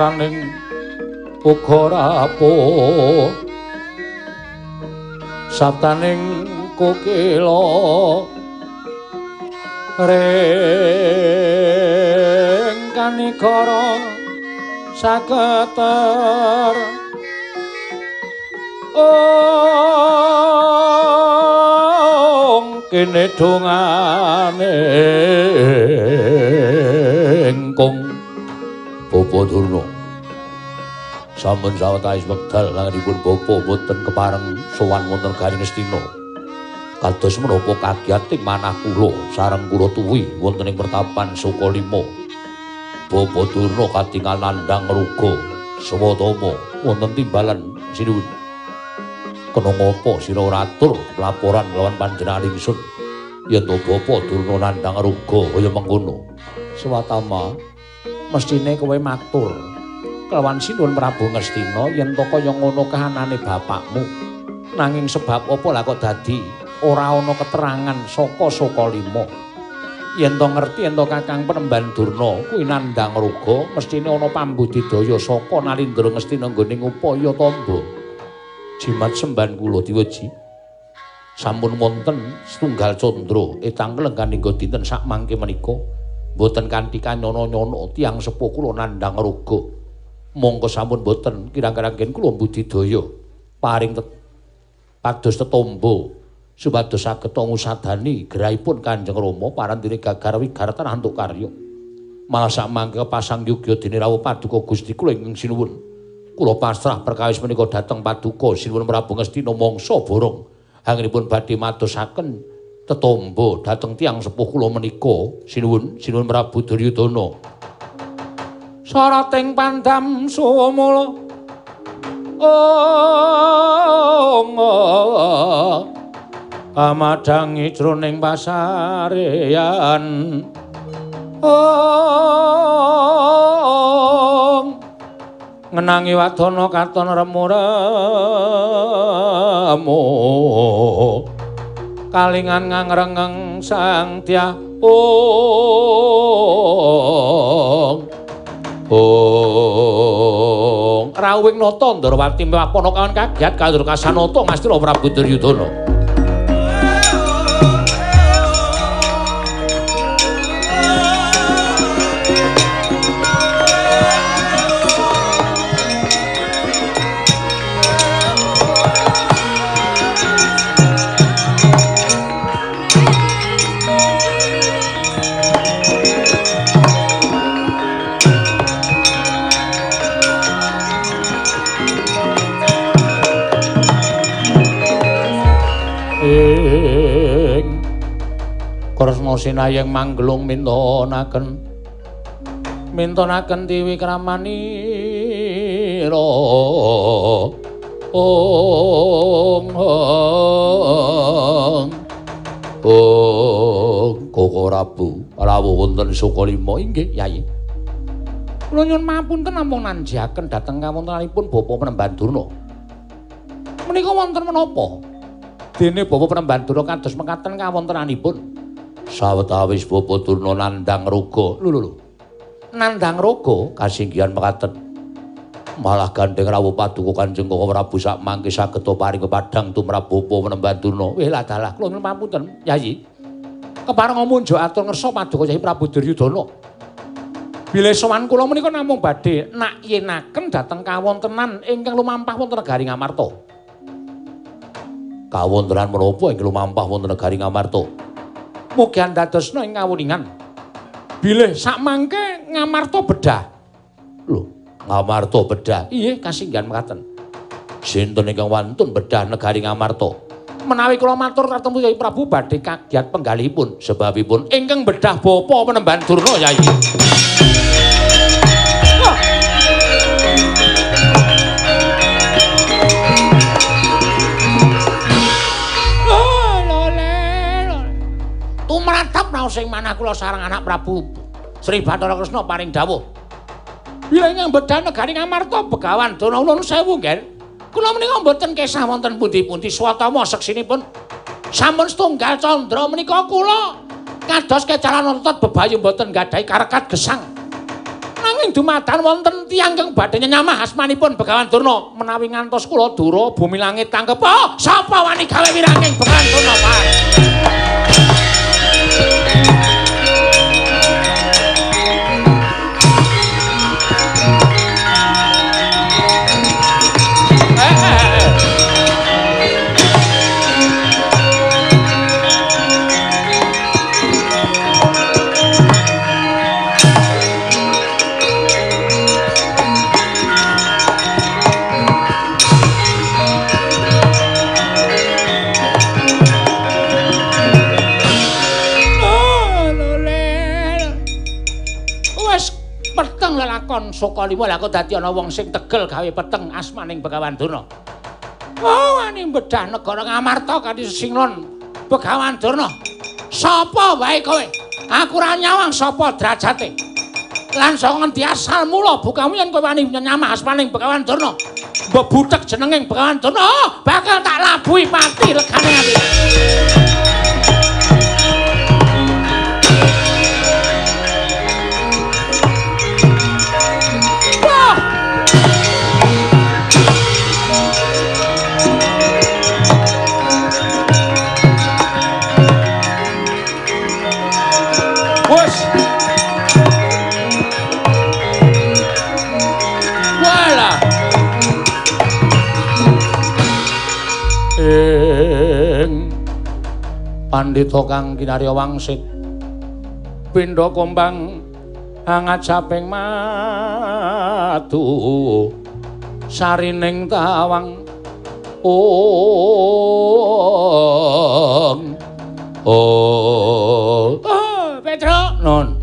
Kadinetraning uga rapuh Sabtaning kukila Ring kanikara saketer Ong kene dongane engkong Bobo Durna sampun sawetawis wekdal langenipun bapa boten kepareng sowan wonten Garing Astina kados menapa kagiyating manah kula sareng kula tuwi wonten ing pertapan Sukalima Bapa Durna katingal nandhang ruga swatama wonten timbalan sinuwun. Kena ngapa sira ora atur laporan lawan panjenengan ingsun? Yen to bapa Durna nandhang ruga kaya mengkono. Swatama mestine kowe matur kelawan sinuwun Prabu Ngastina yen to kaya ngono kahanane bapakmu? Nanging sebab apa lah kok dadi? Ora ana keterangan saka Sukalima yen to ngerti yen to Kakang Penemban Durna kuwi nandhang ruga mestine ana pambudidaya saka Nalindra Ngastina nggone upaya tamba. Jimat semban kula diweji. Sampun wonten setunggal candra etang kelengganing dinten sak mangke menika. Boten kanthi kanyono-nyono tiyang sepuh kula nandhang ruga mongko sampun boten. Kirang-kirang kula budidaya paring pados tetombo supados saged ngusadani gerahipun Kanjeng Rama parandene gagar wigar tanah antuk karya. Malah sak mangke pasang yugya dene rawuh paduka Gusti kula ing sinuwun. Kula pasrah perkawis menika dhateng paduka sinuwun Prabu Ngastina mangsa borong. Anggenipun badhe matosaken tetombo dhateng tiang sepuh kula menika. Sinuwun sinuwun Prabu Duryudana sarating pandam sumula ong amadangi jroning pasarean. Ong. Ngenangi wadana katon remuremu kalingan ngangrengeng sang dia ong ong rawing nata ndrawati mapana kawan kagiat kalur kasanata Ngastra Prabu Duryudana Kresna sinayeng manggelung mintonaken. Mintonaken tiwi kramanira ong ong. Ong koko rabu. Rawuh wonten sukalima inggih yayi kula nyuwun mapunten namung nanjaken dhateng kawontenanipun bapa penemban durna menika wonten menapa? Dene bapa penemban durna kados mekaten kawontenanipun sawetawis bapa Durna nandhang raga. Lho lho. Nandhang raga kasinggihan mekaten. Malah gandeng rawuh paduka Kanjeng Prabu sak mangke saged paring kepadhang tumrap bapa menemban Durna. Weh lah dalah kula nyuwun pamunten, Yayi. Kepareng munjuk atur ngersa paduka Yayi Prabu Duryudana. Bilih sowan kula menika namung badhe nak yenaken dhateng kawontenan ingkang lumampah wonten negari Ngamarta. Kawontenan menapa ingkang lumampah wonten negari Ngamarta? Mugi andadosna ing kawuningan. Bilih sak mangke ngamarta bedah. Lho, ngamarta bedah. Iye, kasinggihan mekaten. Sinten ingkang wantun bedah negari Ngamarta? Menawi kula matur katemu Yai Prabu badhe kagiat penggalihipun sebabipun ingkang bedah bapa penemban Durna Yai. raos sing manah kula sareng anak Prabu Sri Bathara Kresna paring dawuh. Bila ing bedah negari Ngamarta Begawan Dana Ulun sewu, Nger. Kula menika mboten kesah wonten pundi-pundi swatama seksinipun. Sampun setunggal candra menika kula kados kecalan otot bebayu mboten gadhahi karekat gesang. Nanging dumadan wonten tiyang kang badhe nyamah asmanipun Begawan Durna menawi ngantos kula dura bumi langit tanggep. Oh, sapa wani gawe wiranging Begawan Durna, Pak? Lakon Sokalima lha kok dadi ana wong sing tegel gawe peteng asmaning Begawan Durna. Oh, ani bedah negara Ngamarta kanthi sesingnon Begawan Durna. Sapa wae kowe? Aku ora nyawang sapa derajate. Lan saka ngendi asal mula bukamu yen kowe wani nyamah asmaning Begawan Durna. Mbok butek jenenging Begawan Durna, oh, bakal tak labuhi mati regane ati. Pandita kang kinarya wangsit. Pindha kombang hangat saping matu. Sarining tawang ong oh Petro non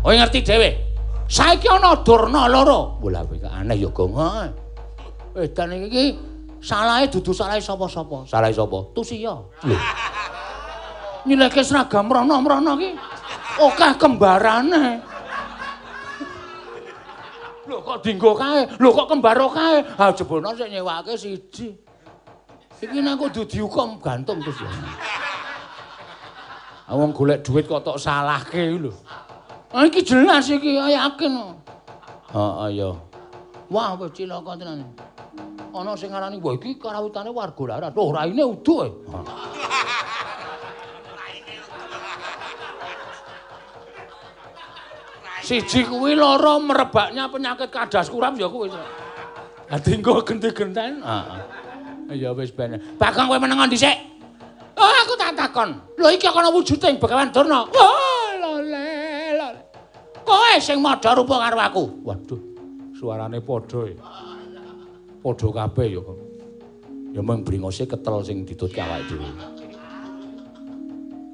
kowe ngerti dhewe. Saiki ana durna loro. Bola kowe aneh ya gong edan iki salahe dudu salahe sapa-sapa? Salahe sapa? Tusiya. Lho nyileke seragam rono-rono ki akeh kembarane. Lho kok dinggo kae? Lho kok kembar kae? Ha jebono sik nyewake siji. Iki nek kudu diukum gantung terus ya. Wong golek duit kok tok salahke lho. Ah iki jelas iki yakin. Heeh ya. Wah wis cilaka tenan. Ana sing ngarani wah iki karawitane warga larat. Loh raine uduh. Siji kuwi loro merebaknya penyakit kadas kuram ya kuwi. Ha dinggo genti-genten. Heeh. Ya wis ben. Bagong kowe meneng dhisik. Oh, aku tak takon. Lho iki ana wujuding Begawan Durna. Oh, lole, lole. Kowe sing madha rupa karo aku. Waduh. Suarane padha e. Padha kabeh ya. Ya mung bringose ketel sing ditutke awake dhewe.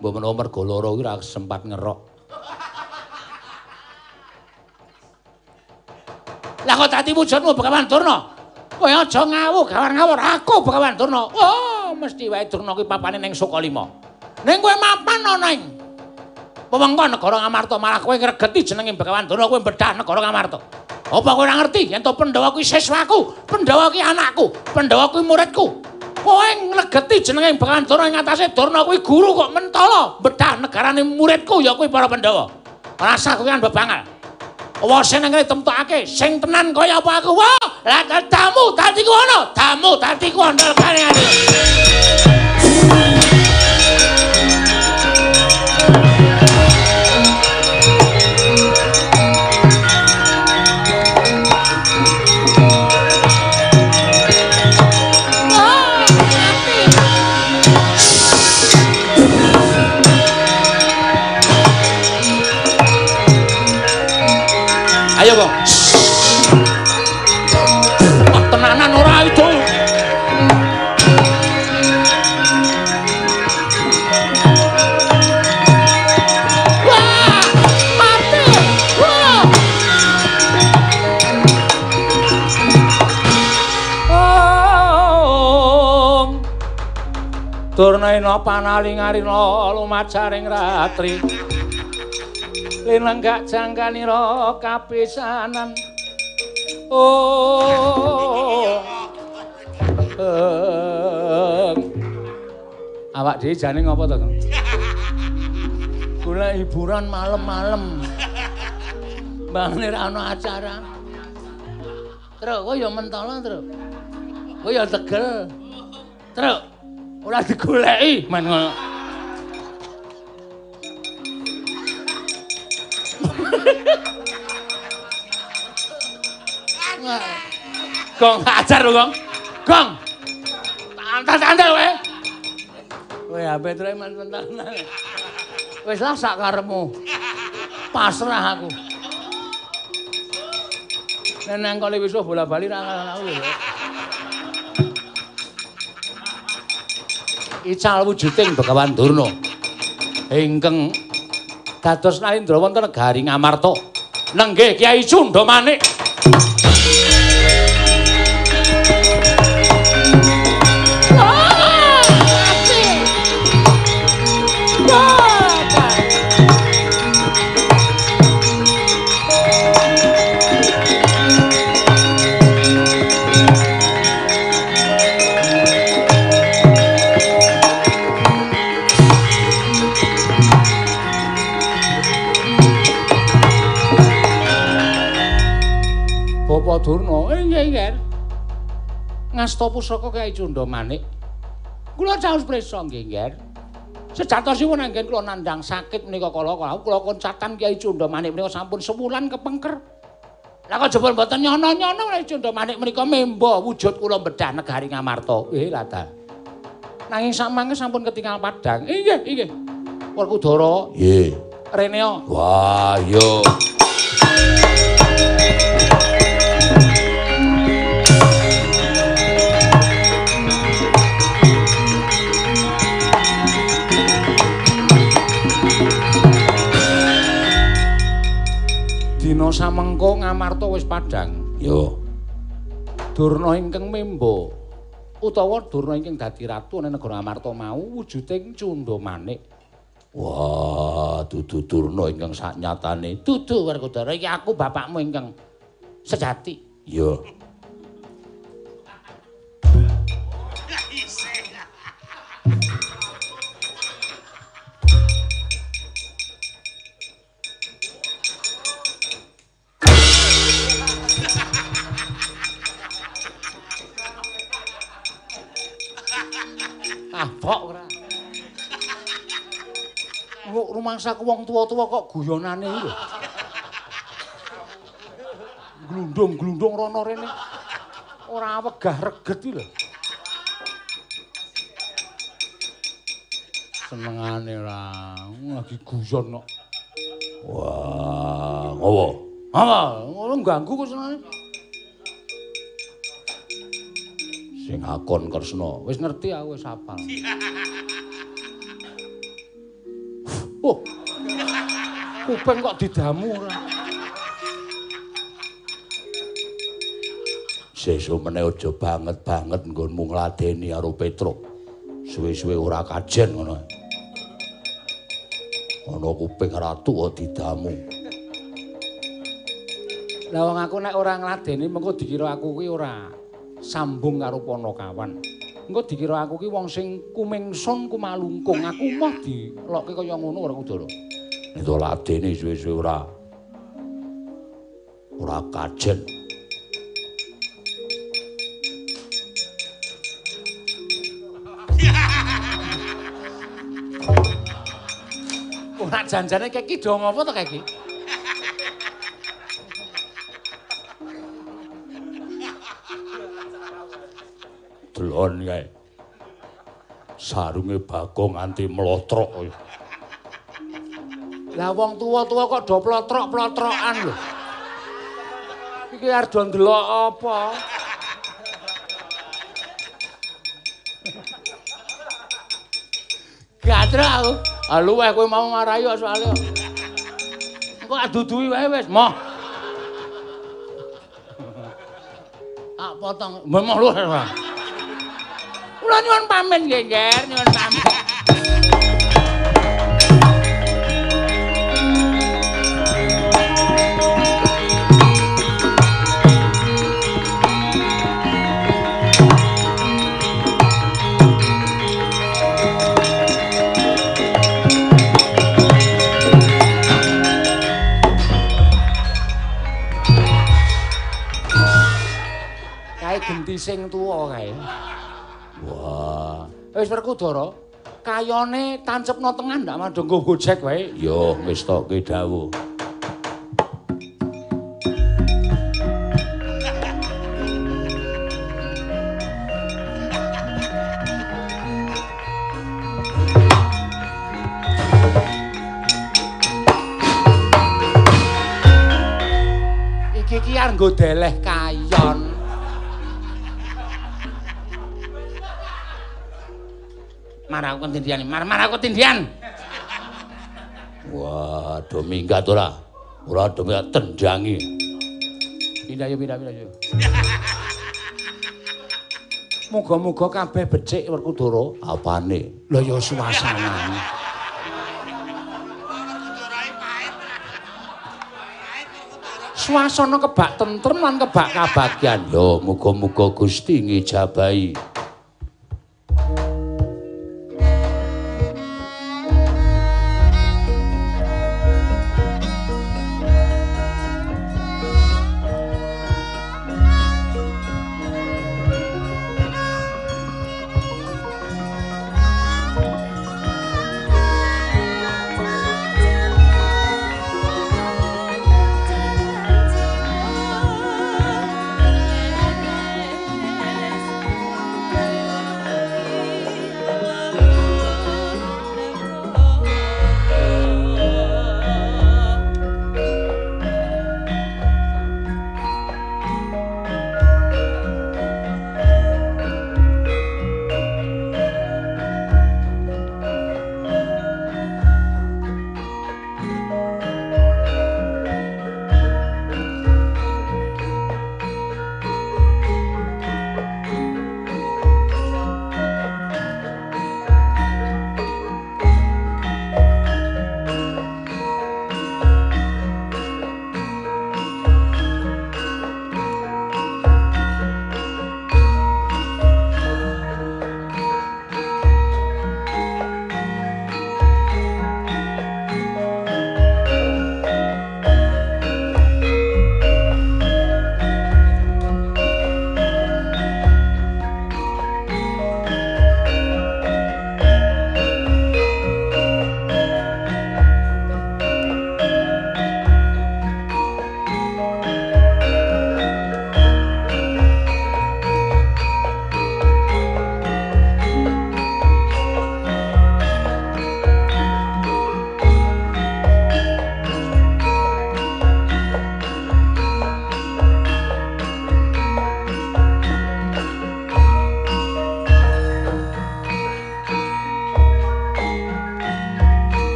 Mbok menawa mergo lara kuwi ora sempat ngerok. Lah kok dadi wujudmu Begawan Durna? Kowe aja ngawuh gawar-ngawur aku Begawan Durna. Oh, mesti wae Durna kuwi papane ning Sukalima. Ning kowe mapan ana ing wewengkon negara Ngamarta malah kowe ngregeti jenenge Begawan Durna kowe bedah negara Ngamarta. Apa kowe ora ngerti yen to Pandhawa kuwi siswaku, Pandhawa kuwi anakku, Pandhawa kuwi muridku. Kowe ngregeti jenenge Begawan Durna ing atase Durna kuwi guru kok mentala bedah negarane muridku ya kuwi para Pandhawa. Rasa kuwi kan bebangal. Nang kene temtokake sing tenan kaya apa aku. Wah, lah tamu dadi ku ono. Tamu dadi ku ondol kane Durnaina panalingarina lumajaring ratri Linenggak jangkanira kapisanan Oh Awak dhewe jane ngopo to, Kang? Golek hiburan malam-malam. Mbangir ana acara. Truk kok ya mentolo, Truk. Kok ya tegel. Truk Ora digoleki men ngono. Gong ajar lho, Gong. Gong. Tantan-tantan kowe. Kowe ape trek men tenan. Wis lah sak karepmu. Pasrah aku. Nek nang kali wis bola-bali ra aku lho. Ical wujuding Begawan Durna. Ingkang dados nalindra wonten negari Ngamarta. Nenggih Kyai Cundha Ngasta pusaka Kyai Cundha Manik. Kula caos prisa nggih inggih. Sejatosipun anggen kula nandhang sakit menika kala kula koncatan Kyai Cundha Manik menika sampun sewulan kepengker. Lah kok jebul mboten nyono-nyono Kyai Cundha Manik menika memba wujud kula bedah negari Ngamarta. Eh lha ta. Nanging samangke sampun ketinggal padang. Inggih inggih. Werkudara, Nggih. Reneo. Wah, yo. Dina samengko Ngamarta wis padhang. Yo. Durna ingkang memba utawa Durna ingkang dadi ratu ing negara Amarta mau wujuding Cundha Manik. Wah, dudu Durna ingkang saknyatane. Dudu Werkudara iki aku bapakmu ingkang sejati. Yo. Kapok ora. Kok rumangsaku wong tuwa-tuwa kok guyonane lho. Glundung-glundung rono rene. Ora wegah reget iki lho. Senengane ora lagi guyon kok. Wah, ngopo? Apa? Ngono ganggu kok senengane. Sing akon Kresna. Wis ngerti aku wis hafal. Oh. Kuping kok didamu ora. Sesuk meneh aja banget-banget nggonmu ngladeni karo Petruk. Suwe-suwe ora kajen ngono. Ana kuping ratu kok didamu. Lah wong aku nek ora ngladeni mengko dikira aku kuwi ora sambung karo Panakawan. Engko dikira aku ki wong sing kumingsun kumalungkung. Aku mah dilokke kaya ngono ora kudoro. Nek to ladeni suwe-suwe ora ora kajen. <laughs> Ora janjane keki do ngopo to keki? Delon kae. Sarunge Bagong nganti mlotrok kaya. Lah wong tuwa-tuwa kok do plotrok-plotrokan lho. Iki arep do ndelok apa? Gatra aku. Ah luweh kowe mau marahi kok soalé. Engko aduduhi wae wis, moh. Tak potong, memang luweh. kula nyuwun pamit nggih, nyuwun pamit. genti sing tuwa kae Wis Werkudara, kayane tancepno tengah ndak madhenggo gojek wae. Yo wis tok ki dawuh. Iki ki arep nggo deleh kayon. Marah aku tindian, marah marah aku tindian. Wah, do minggat ora? Ora do minggat tendangi. Pindah yo pindah pindah yo. Muga-muga kabeh becik Werkudara. Apane? Lah ya suasanane. Suasana kebak tentrem lan kebak kabagyan. Yo muga-muga Gusti ngijabahi